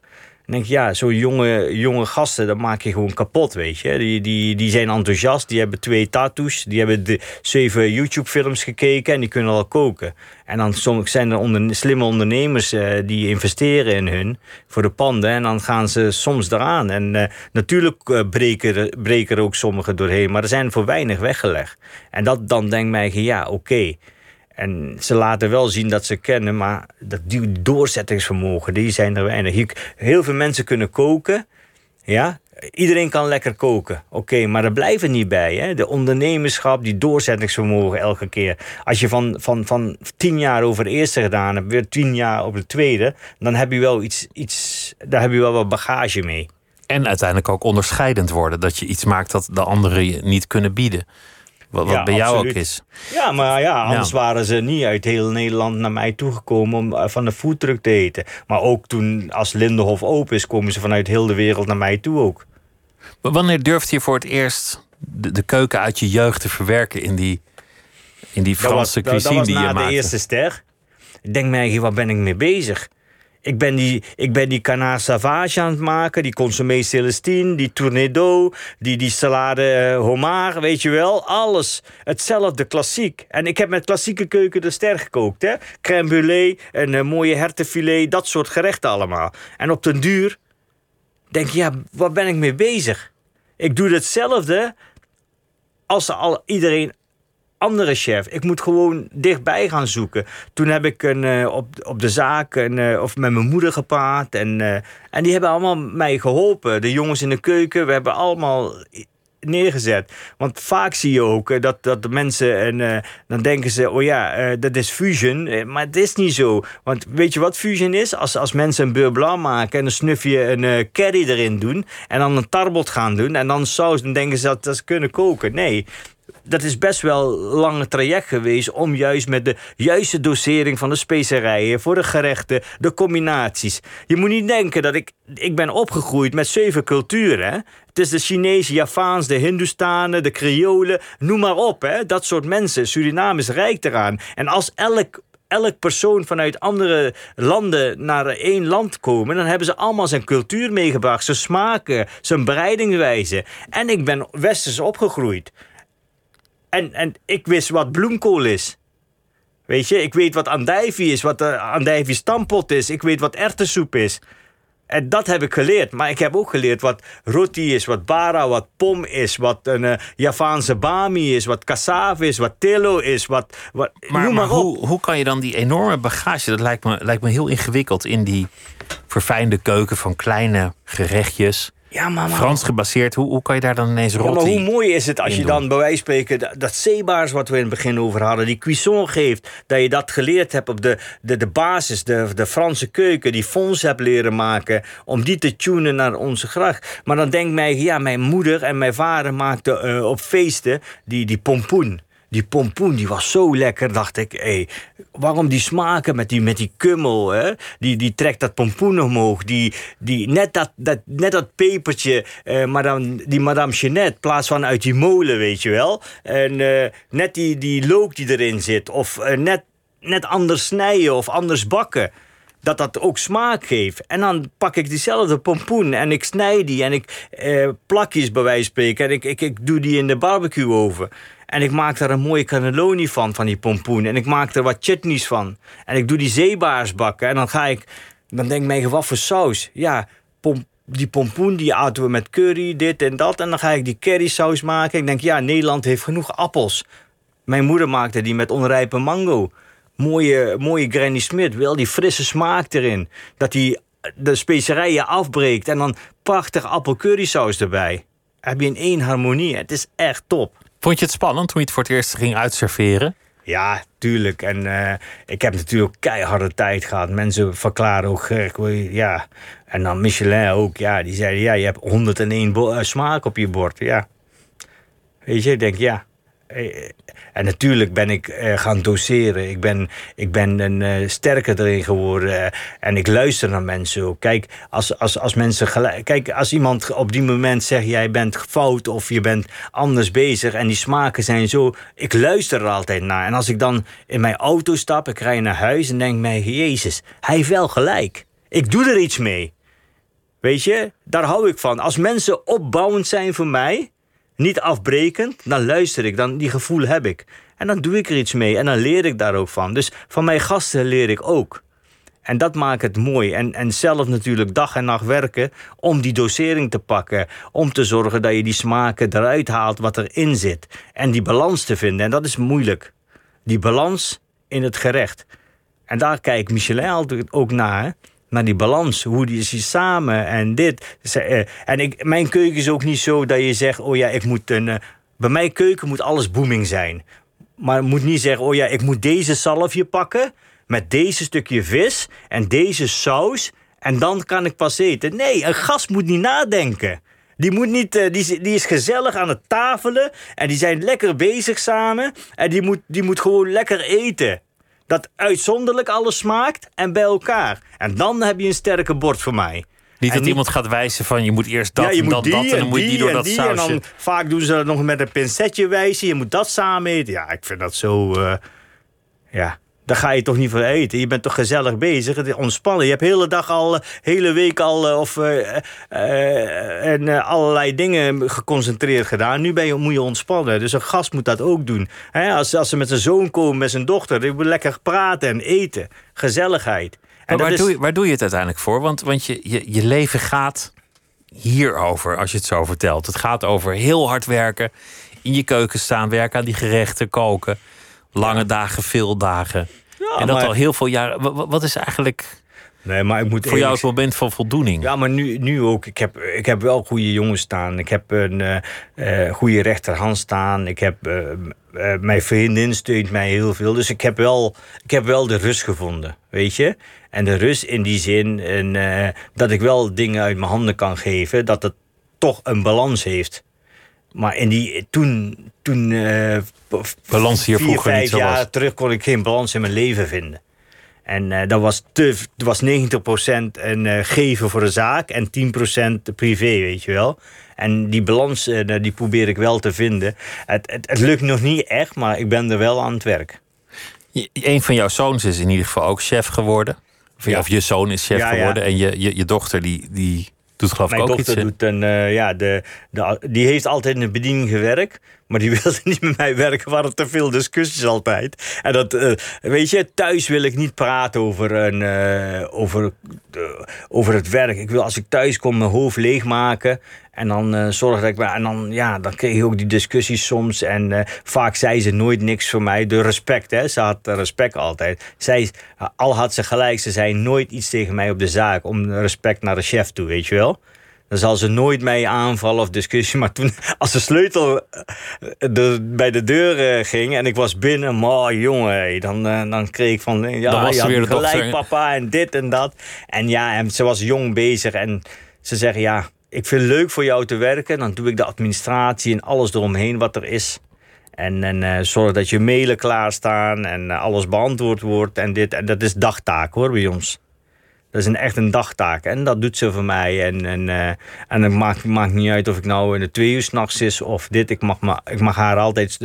denk ja, zo'n jonge, jonge gasten, dat maak je gewoon kapot, weet je. Die, die, die zijn enthousiast, die hebben twee tattoos, die hebben de zeven YouTube-films gekeken en die kunnen al koken. En dan zijn er onder, slimme ondernemers uh, die investeren in hun voor de panden en dan gaan ze soms eraan. En uh, natuurlijk uh, breken, breken er ook sommigen doorheen, maar er zijn voor weinig weggelegd. En dat dan denkt mij, ja, oké. En ze laten wel zien dat ze kennen, maar dat die doorzettingsvermogen, die zijn er weinig. Heel veel mensen kunnen koken, ja. Iedereen kan lekker koken, oké, maar er blijft niet bij. Hè? De ondernemerschap, die doorzettingsvermogen elke keer. Als je van, van, van tien jaar over de eerste gedaan hebt, weer tien jaar over de tweede, dan heb je wel iets, iets daar heb je wel wat bagage mee. En uiteindelijk ook onderscheidend worden, dat je iets maakt dat de anderen je niet kunnen bieden. Wat, wat ja, bij jou absoluut. ook is. Ja, maar ja, anders ja. waren ze niet uit heel Nederland naar mij toegekomen om uh, van de foodtruck te eten. Maar ook toen, als Lindenhof open is, komen ze vanuit heel de wereld naar mij toe ook. Maar wanneer durfde je voor het eerst de, de keuken uit je jeugd te verwerken in die, in die Franse dat was, cuisine dat, die was je na maakte? de eerste ster. Ik denk mij, waar ben ik mee bezig? Ik ben die, ik ben die canard sauvage aan het maken, die consommé Celestine, die tournedo, die, die salade uh, homard, weet je wel. Alles hetzelfde, klassiek. En ik heb met klassieke keuken de ster gekookt. Hè? Crème brûlée, een uh, mooie hertenfilet, dat soort gerechten allemaal. En op den duur denk je, ja, waar ben ik mee bezig? Ik doe hetzelfde als al, iedereen andere chef. Ik moet gewoon dichtbij gaan zoeken. Toen heb ik een, uh, op, op de zaak een, uh, of met mijn moeder gepraat. En, uh, en die hebben allemaal mij geholpen. De jongens in de keuken, we hebben allemaal neergezet. Want vaak zie je ook dat, dat de mensen... En, dan denken ze, oh ja, dat is fusion. maar het is niet zo. Want weet je wat fusion is? Als, als mensen een beurre blanc maken... en dan snuf je een curry erin doen... en dan een tarbot gaan doen... en dan saus, dan denken ze dat, dat ze kunnen koken. Nee, dat is best wel een lange traject geweest om juist met de juiste dosering van de specerijen voor de gerechten, de combinaties. Je moet niet denken dat ik, ik ben opgegroeid met zeven culturen. Het is de Chinezen, Javaans, de Hindustanen, de Creolen, noem maar op. Hè? Dat soort mensen. Suriname is rijk eraan. En als elk elk persoon vanuit andere landen naar één land komen... dan hebben ze allemaal zijn cultuur meegebracht. Zijn smaken, zijn bereidingswijze. En ik ben westers opgegroeid. En, en ik wist wat bloemkool is. Weet je, ik weet wat andijvie is, wat de andijvie stampot is. Ik weet wat erwtensoep is. En dat heb ik geleerd. Maar ik heb ook geleerd wat roti is, wat bara, wat pom is, wat een uh, Javaanse bami is, wat cassave is, wat telo is, wat. wat Maar, noem maar hoe, hoe kan je dan die enorme bagage, dat lijkt me, lijkt me heel ingewikkeld in die verfijnde keuken van kleine gerechtjes. Ja, maar, maar- Frans gebaseerd, hoe, hoe kan je daar dan ineens Ja, roti maar hoe mooi is het als je dan bij wijze van spreken dat, dat zeebaars wat we in het begin over hadden, die cuisson geeft, dat je dat geleerd hebt op de, de, de basis, de, de Franse keuken, die fons hebt leren maken, om die te tunen naar onze gracht. Maar dan denk mij, ja, mijn moeder en mijn vader maakten eh, op feesten die, die pompoen. Die pompoen die was zo lekker, dacht ik. Hey, waarom die smaken met die, met die kummel? Hè? Die, die trekt dat pompoen omhoog. Die, die, net, dat, dat, net dat pepertje, eh, madame, die Madame Jeanette, plaats van uit die molen, weet je wel. En eh, net die, die look die erin zit. Of eh, net, net anders snijden of anders bakken dat dat ook smaak geeft. En dan pak ik diezelfde pompoen en ik snij die en ik eh, plakjes bij wijze van spreken. En ik, ik, ik doe die in de barbecue oven. En ik maak daar een mooie cannelloni van, van die pompoen. En ik maak er wat chutneys van. En ik doe die zeebaars bakken. En dan ga ik, dan denk ik mij, wat voor saus? Ja, pom, die pompoen die aten we met curry, dit en dat. En dan ga ik die currysaus maken. Ik denk, ja, Nederland heeft genoeg appels. Mijn moeder maakte die met onrijpe mango mooie, mooie Granny Smith. Wel die frisse smaak erin. Dat hij de specerijen afbreekt en dan prachtig appelcurrysaus erbij. Heb je in één harmonie. Het is echt top. Vond je het spannend toen je het voor het eerst ging uitserveren? Ja, tuurlijk. En uh, ik heb natuurlijk keiharde tijd gehad. Mensen verklaren ook, ja. En dan Michelin ook, ja. Die zeiden, ja, je hebt 101 uh, smaak op je bord, ja. Weet je, ik denk, ja. Eh, en natuurlijk ben ik uh, gaan doseren. Ik ben, ik ben een, uh, sterker erin geworden. en ik luister naar mensen ook. Kijk, als, als, als mensen gelijk. Kijk, als iemand op die moment zegt: jij bent fout of je bent anders bezig. en die smaken zijn zo. Ik luister er altijd naar. En als ik dan in mijn auto stap, ik rij naar huis en denk mij: Jezus, hij heeft wel gelijk. Ik doe er iets mee. Weet je, daar hou ik van. Als mensen opbouwend zijn voor mij niet afbrekend, dan luister ik, dan die gevoel heb ik. En dan doe ik er iets mee en dan leer ik daar ook van. Dus van mijn gasten leer ik ook. En dat maakt het mooi. En, en zelf natuurlijk dag en nacht werken om die dosering te pakken. Om te zorgen dat je die smaken eruit haalt wat erin zit. En die balans te vinden. En dat is moeilijk. Die balans in het gerecht. En daar kijkt Michelin altijd ook naar naar die balans. Hoe die is samen en dit. Eh, en ik, mijn keuken is ook niet zo dat je zegt: oh ja, ik moet een. Eh, bij mijn keuken moet alles booming zijn. Maar het moet niet zeggen: oh ja, ik moet deze zalfje pakken. Met deze stukje vis en deze saus. En dan kan ik pas eten. Nee, een gast moet niet nadenken. Die, moet niet, eh, die, die is gezellig aan het tafelen. En die zijn lekker bezig samen. En die moet, die moet gewoon lekker eten dat uitzonderlijk alles smaakt en bij elkaar. En dan heb je een sterke bord voor mij. Niet dat iemand gaat wijzen van je moet eerst dat ja, en dan dat en dan moet je die door dat sausje. En dan vaak doen ze dat nog met een pincetje wijzen. Je moet dat samen eten. Ja, ik vind dat zo... Uh, ja, daar ga je toch niet voor eten. Je bent toch gezellig bezig. Ontspannen. Je hebt de hele dag al, eh, hele week al eh, of, uh, en allerlei dingen geconcentreerd gedaan. Nu ben je, moet je ontspannen. Dus een gast moet dat ook doen. als, als ze met zijn zoon komen, met zijn dochter, die moet lekker praten en eten. Gezelligheid. En waar, doe je, waar doe je het uiteindelijk voor? Want, want je, je, je leven gaat hierover, als je het zo vertelt. Het gaat over heel hard werken, in je keuken staan, werken aan die gerechten, koken. Lange dagen, veel dagen. Ja, en dat al heel veel jaren. Wat is eigenlijk Nee, maar ik moet voor jou het moment van voldoening? Ja, maar nu, nu ook. Ik heb, ik heb wel goede jongens staan. Ik heb een uh, goede rechterhand staan. Ik heb, uh, uh, mijn vriendin steunt mij heel veel. Dus ik heb, wel, ik heb wel de rust gevonden, weet je. En de rust in die zin en, dat ik wel dingen uit mijn handen kan geven. Dat het toch een balans heeft. Maar in die, toen, toen uh, balans hier vier, vijf niet jaar terug kon ik geen balans in mijn leven vinden. En uh, dat was, te, was 90% een uh, geven voor de zaak en 10% privé, weet je wel. En die balans die probeer ik wel te vinden. Het, het, het, lukt nog niet echt, maar ik ben er wel aan het werk. Je, een van jouw zoons is in ieder geval ook chef geworden. Of, ja. of je zoon is chef ja, geworden. En je, je, je dochter die, die doet geloof ik ook iets. Mijn dochter doet een, uh, ja, de, de, die heeft altijd in de bediening gewerkt. Maar die wilde niet met mij werken. Er waren te veel discussies altijd. En dat, uh, weet je, thuis wil ik niet praten over, een, uh, over, over het werk. Ik wil als ik thuis kom mijn hoofd leegmaken. En dan uh, zorg dat ik. En dan, ja, dan kreeg je ook die discussies soms. En uh, vaak zei ze nooit niks voor mij. De respect, hè. Ze had respect altijd. Zij, al had ze gelijk, ze zei nooit iets tegen mij op de zaak. Om respect naar de chef toe, weet je wel. Dan zal ze nooit mij aanvallen of discussie. Maar toen, als de sleutel eh, de, bij de deur ging en ik was binnen, maar jongen, dan, dan kreeg ik van, ja, dan was je weer gelijk, papa, en dit en dat. En ja, en ze was jong bezig en ze zeggen, ja, ik vind het leuk voor jou te werken. Dan doe ik de administratie en alles eromheen wat er is. En, en eh, zorg dat je mailen klaarstaan en eh, alles beantwoord wordt. En, dit, en dat is dagtaak hoor bij ons. Dat is een, echt een dagtaak. En dat doet ze voor mij. En, en, eh, en het maakt, niet uit of ik nou in de twee uur s'nachts is of dit. Ik mag, ma- ik mag haar altijd...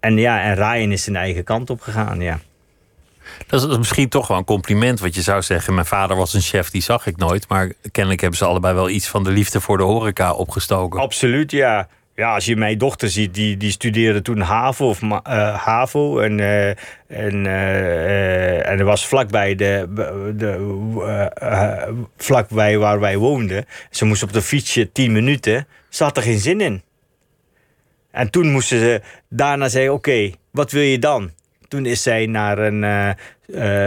en ja, en Ryan is zijn eigen kant op gegaan, ja. Dat is, dat is misschien toch wel een compliment. Wat je zou zeggen, mijn vader was een chef, die zag ik nooit. Maar kennelijk hebben ze allebei wel iets van de liefde voor de horeca opgestoken. Absoluut, ja. Ja, als je mijn dochter ziet, die, die studeerde toen HAVO of eh, HAVO. En, eh, en, eh, en er was vlakbij, de, de, vlakbij waar wij woonden. Ze moest op de fietsje 10 minuten. Ze had er geen zin in. En toen moesten ze daarna zeggen: Oké, wat wil je dan? Toen is zij naar een eh,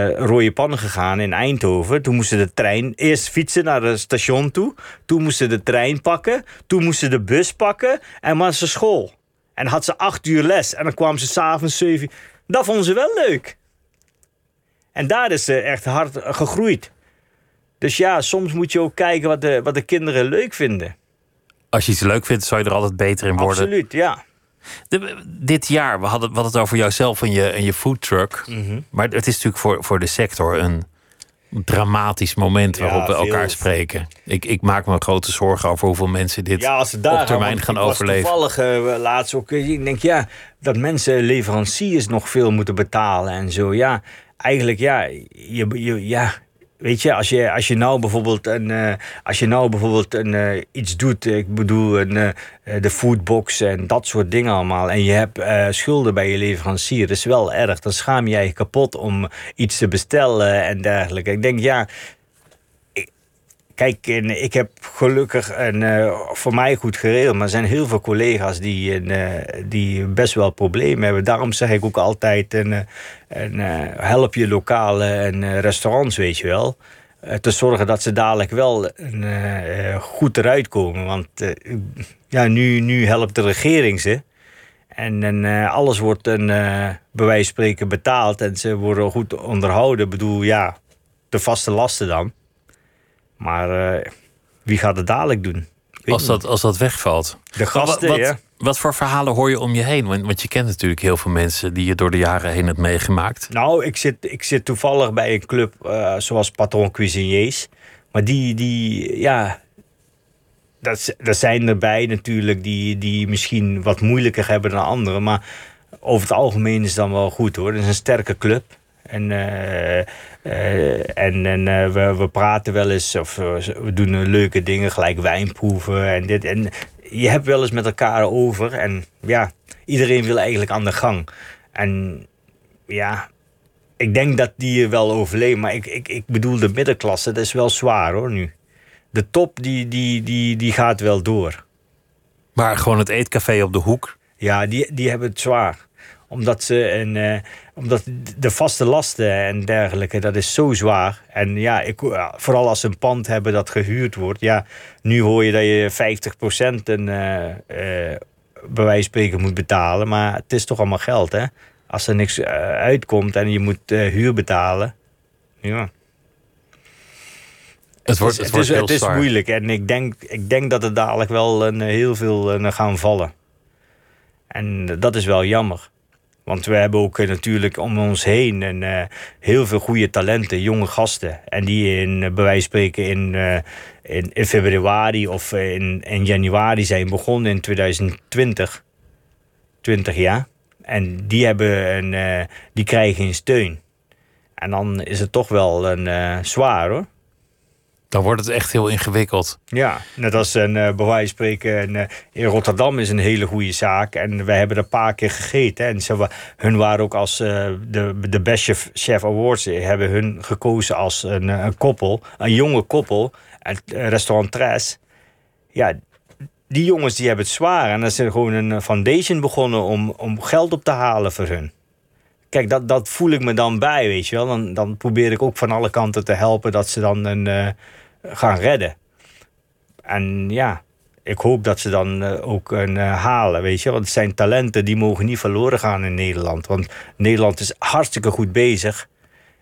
eh, rode pannen gegaan in Eindhoven. Toen moesten de trein eerst fietsen naar het station toe. Toen moesten de trein pakken. Toen moesten de bus pakken. En was ze school. En had ze acht uur les. En dan kwam ze s'avonds zeven uur. Dat vonden ze wel leuk. En daar is ze echt hard gegroeid. Dus ja, soms moet je ook kijken wat de, wat de kinderen leuk vinden. Als je iets leuk vindt, zou je er altijd beter in worden. Absoluut, ja. De- dit jaar, we hadden, we hadden het over jouzelf en je, en je foodtruck. Mhm. Maar het is natuurlijk voor, voor de sector een dramatisch moment Ja, waarop we veel. elkaar spreken. Ik, ik maak me grote zorgen over hoeveel mensen dit Ja, als daar op termijn gaan overleven. toevallig eh, laatst ook. eh, Ik denk ja, dat mensen leveranciers nog veel moeten betalen en zo. Ja, eigenlijk ja, je, je, ja. Weet je, als je, als je nou bijvoorbeeld, een, eh, als je nou bijvoorbeeld een, eh, iets doet, ik bedoel een, eh, de foodbox en dat soort dingen allemaal, en je hebt schulden bij je leverancier, is wel erg. Dan schaam je je kapot om iets te bestellen en dergelijke. Ik denk ja, Kijk, ik heb gelukkig een, eh, voor mij goed geregeld. Maar er zijn heel veel collega's die, eh, die best wel problemen hebben. Daarom zeg ik ook altijd: een, eh, een, help je lokale en, restaurants, weet je wel. te zorgen dat ze dadelijk wel goed eruit komen. Want ja, nu, nu helpt de regering ze. En, alles wordt een, bij wijze van spreken betaald. En ze worden goed onderhouden. Ik bedoel, ja, de vaste lasten dan. Maar eh, wie gaat het dadelijk doen? Als dat, als dat wegvalt. De gasten, wat, wat, wat voor verhalen hoor je om je heen? Want, want je kent natuurlijk heel veel mensen die je door de jaren heen hebt meegemaakt. Nou, ik zit, ik zit toevallig bij een club eh, zoals Patron Cuisiniers. Maar die, die ja... Dat, er zijn erbij natuurlijk die, die misschien wat moeilijker hebben dan anderen. Maar over het algemeen is het dan wel goed hoor. Het is een sterke club. En, eh, eh, en, en eh, we, we praten wel eens of we doen leuke dingen, gelijk wijnproeven en dit. En je hebt wel eens met elkaar over. En ja, iedereen wil eigenlijk aan de gang. En ja, ik denk dat die wel overleven. Maar ik, ik, ik bedoel, de middenklasse, dat is wel zwaar hoor nu. De top, die, die, die, die gaat wel door. Maar gewoon het eetcafé op de hoek. Ja, die, die hebben het zwaar. Omdat, ze een, eh, omdat de vaste lasten en dergelijke, dat is zo zwaar. En ja, ik, ja, vooral als ze een pand hebben dat gehuurd wordt. Ja, nu hoor je dat je 50% een, eh, eh, bij wijze van spreken moet betalen. Maar het is toch allemaal geld, hè? Als er niks eh, uitkomt en je moet eh, huur betalen. Ja. Het wordt, het het wordt is, het is moeilijk en ik denk, ik denk dat er dadelijk wel een, heel veel eh, gaan vallen. En eh, dat is wel jammer. Want we hebben ook eh, natuurlijk om ons heen een, eh, heel veel goede talenten, jonge gasten. En die in, eh, bij wijze van spreken in, in, februari of in, in januari zijn begonnen in 2020. 20 jaar. En die, hebben een, die krijgen een steun. En dan is het toch wel een, zwaar hoor. Dan wordt het echt heel ingewikkeld. Ja, net als een, eh bij wijze spreken een, eh, in Rotterdam is een hele goede zaak. En wij hebben er een paar keer gegeten. En ze, hun waren ook als eh, de, de Best Chef, Awards, hebben hun gekozen als een, een koppel, een jonge koppel, en eh, restaurant Tres. Ja, die jongens die hebben het zwaar. En dan is er gewoon een foundation begonnen om, om geld op te halen voor hun. Kijk, dat, dat voel ik me dan bij, weet je wel. Dan, dan probeer ik ook van alle kanten te helpen dat ze dan een, gaan redden. En ja, ik hoop dat ze dan eh, ook een eh, halen, weet je. Want het zijn talenten die mogen niet verloren gaan in Nederland. Want Nederland is hartstikke goed bezig.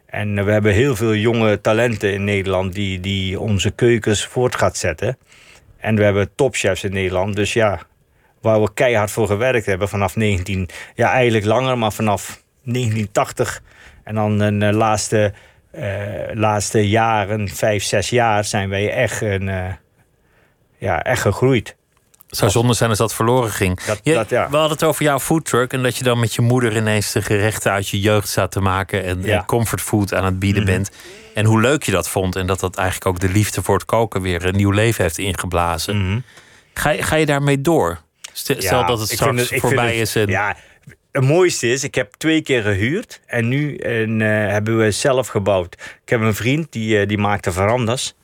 En eh, we hebben heel veel jonge talenten in Nederland die, die onze keukens voort gaat zetten. En we hebben topchefs in Nederland. Dus ja, waar we keihard voor gewerkt hebben vanaf 19... Ja, eigenlijk langer, maar vanaf 1980. En dan de uh, laatste, laatste jaren, vijf, zes jaar, zijn wij echt, een, uh, ja, echt gegroeid. Het zou zonde zijn als dat verloren ging. Dat, je, dat, ja. We hadden het over jouw foodtruck en dat je dan met je moeder ineens de gerechten uit je jeugd staat te maken en, Ja. en comfortfood aan het bieden Mhm. bent. En hoe leuk je dat vond en dat dat eigenlijk ook de liefde voor het koken weer een nieuw leven heeft ingeblazen. Mhm. Ga, je- ga je daarmee door? Stel, Ja, dat het straks het- voorbij het- is. En, Ja, het mooiste is, ik heb twee keer gehuurd. En nu eh, hebben we zelf gebouwd. Ik heb een vriend, die, eh, die maakte verandas.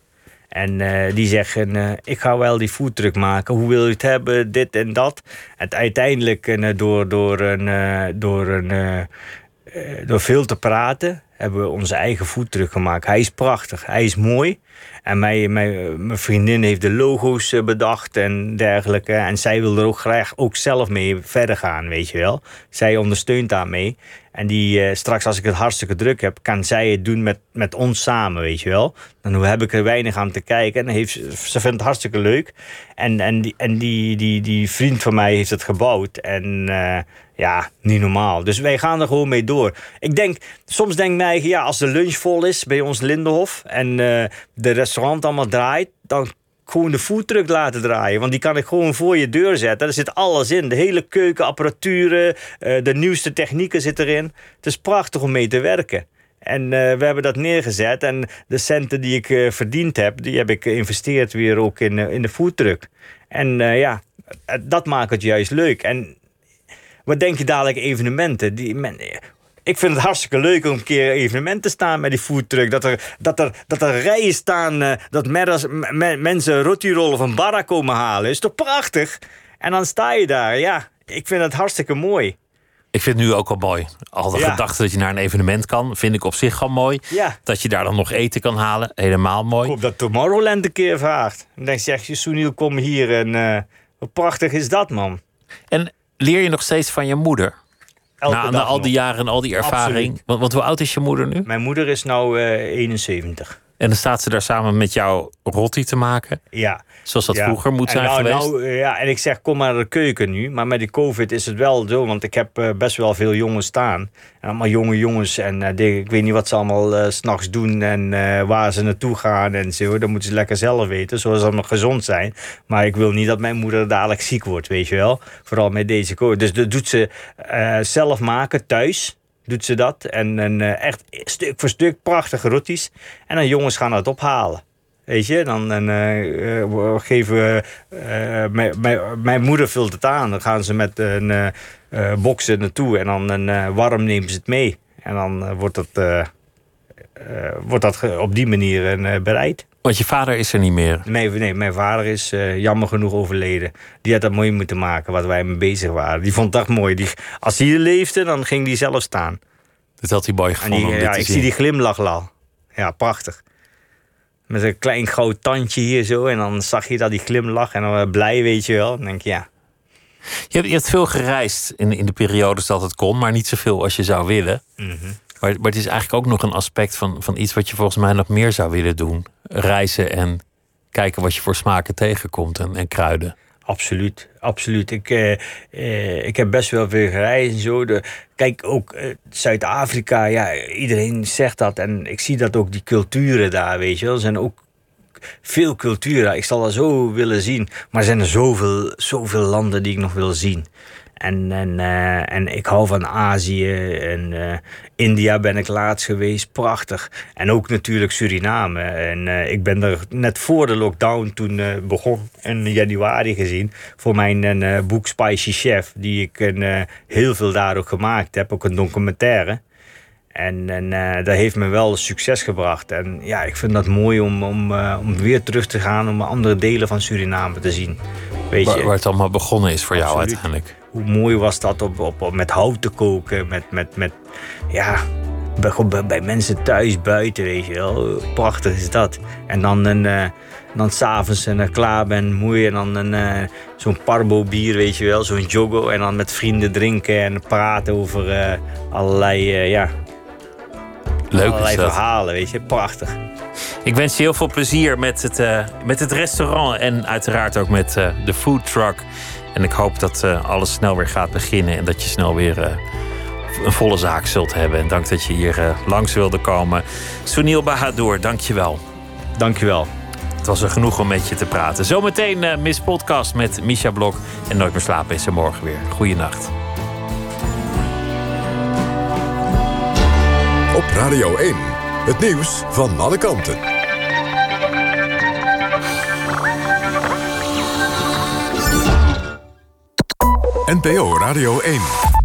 En eh, die zegt, eh, ik ga wel die foodtruck maken. Hoe wil je het hebben, dit en dat. En uiteindelijk, door, door, een, door, een, door veel te praten... hebben we onze eigen foodtruck gemaakt. Hij is prachtig, hij is mooi. En mijn, mijn, vriendin heeft de logo's eh, bedacht en dergelijke. En zij wil er ook graag ook zelf mee verder gaan, weet je wel. Zij ondersteunt daarmee. En die, eh, straks als ik het hartstikke druk heb, kan zij het doen met, met ons samen, weet je wel. Dan heb ik er weinig aan te kijken. En heeft, ze vindt het hartstikke leuk. En, en, die, en die, die, vriend van mij heeft het gebouwd. En eh, ja, niet normaal. Dus wij gaan er gewoon mee door. Ik denk, soms denk mij, ja, als de lunch vol is bij ons Lindenhof... en de restaurant allemaal draait... dan gewoon de foodtruck laten draaien. Want die kan ik gewoon voor je deur zetten. Er zit alles in. De hele keuken, apparaturen, eh, de nieuwste technieken zit erin. Het is prachtig om mee te werken. En eh, we hebben dat neergezet. En de centen die ik eh, verdiend heb, die heb ik geïnvesteerd weer ook in, in de foodtruck. En ja, dat maakt het juist leuk. En wat denk je dadelijk evenementen? Die men, ik vind het hartstikke leuk om een keer evenement te staan met die foodtruck. Dat er, dat er, dat er rijen staan, eh, dat medders- m- m- mensen rotirollen van Barra komen halen. Is toch prachtig? En dan sta je daar. Ja, ik vind het hartstikke mooi. Ik vind het nu ook al mooi. Al de Ja. gedachte dat je naar een evenement kan, vind ik op zich al mooi. Ja. Dat je daar dan nog eten kan halen, helemaal mooi. Ik hoop dat Tomorrowland een keer vraagt. En dan zeg je, Sunil, kom hier. En eh, hoe prachtig is dat, man? En leer je nog steeds van je moeder? Elke na, al die jaren en al die ervaring. Want, want hoe oud is je moeder nu? Mijn moeder is nou eh 71. En dan staat ze daar samen met jou rotti te maken. Ja. Zoals dat Ja. vroeger moet En zijn nou, geweest. nou, eh, ja, en ik zeg, kom maar naar de keuken nu. Maar met die COVID is het wel zo. Want ik heb eh, best wel veel jongens staan. En allemaal jonge jongens. En eh, die- ik weet niet wat ze allemaal eh, s s'nachts doen. En eh, waar ze naartoe gaan en zo. Dat moeten ze lekker zelf weten. Zoals ze allemaal gezond zijn. Maar ik wil niet dat mijn moeder dadelijk ziek wordt, weet je wel. Vooral met deze COVID. Dus dat doet ze eh, zelf maken thuis. Doet ze dat. En, eh, echt stuk voor stuk prachtige roties. En dan jongens gaan dat ophalen. Weet je, dan, eh, eh, geven we. mijn- moeder vult het aan. Dan gaan ze met een eh, boksen naartoe en dan een, warm nemen ze het mee. En dan wordt dat, wordt dat op die manier bereid. Want je vader is er niet meer. Nee, nee, mijn vader is eh, jammer genoeg overleden. Die had dat mooi moeten maken, wat wij mee bezig waren. Die vond dat mooi. Die, als hij leefde, dan ging die zelf staan. Dat had hij mooi En gevonden die, om dit ja, te ik zien. zie die glimlach al. Ja, prachtig. Met een klein goud tandje hier zo. En dan zag je dat die glimlach. En dan was blij, weet je wel. Dan denk je, ja. Je hebt, je hebt veel gereisd in, in de periodes dat het kon, maar niet zoveel als je zou willen. Mhm. Maar, maar het is eigenlijk ook nog een aspect van, van iets wat je volgens mij nog meer zou willen doen. Reizen en kijken wat je voor smaken tegenkomt en, en kruiden. Absoluut, absoluut. Ik, eh, eh, ik heb best wel veel gereisd en zo. De, kijk, ook eh, Zuid-Afrika, ja, iedereen zegt dat. En ik zie dat ook, die culturen daar, weet je wel. Er zijn ook veel culturen. Ik zal dat zo willen zien. Maar er zijn er zoveel, zoveel landen die ik nog wil zien. En, en, eh, en ik hou van Azië en eh, India ben ik laatst geweest, prachtig. En ook natuurlijk Suriname. En eh, ik ben er net voor de lockdown toen begon, in januari gezien, voor mijn boek Spicy Chef, die ik heel veel daar ook gemaakt heb, ook een documentaire. En, en dat heeft me wel succes gebracht. En ja, ik vind dat mooi om, om, om weer terug te gaan om andere delen van Suriname te zien. Weet je? Waar, waar het allemaal begonnen is voor jou uiteindelijk. Hoe mooi was dat op, op, op- met hout te koken, met, met, met ja, bij, bij, mensen thuis, buiten, weet je wel. Prachtig is dat. En dan, een, eh, dan s'avonds en dan klaar ben, mooi, en dan een, eh, zo'n parbo bier, weet je wel, zo'n jogo. En dan met vrienden drinken en praten over eh, allerlei, eh, ja, Leuk allerlei verhalen, weet je. Prachtig. Ik wens je heel veel plezier met het, eh, met het restaurant en uiteraard ook met eh, de food truck. En ik hoop dat eh, alles snel weer gaat beginnen en dat je snel weer eh, een volle zaak zult hebben. En dank dat je hier eh, langs wilde komen. Sunil Bahadur, dank je wel. Dank je wel. Het was er genoeg om met je te praten. Zometeen uh, Miss Podcast met Misha Blok. En Nooit meer slapen is er morgen weer. Goeienacht. Op Radio 1. Het nieuws van alle kanten. NPO Radio 1.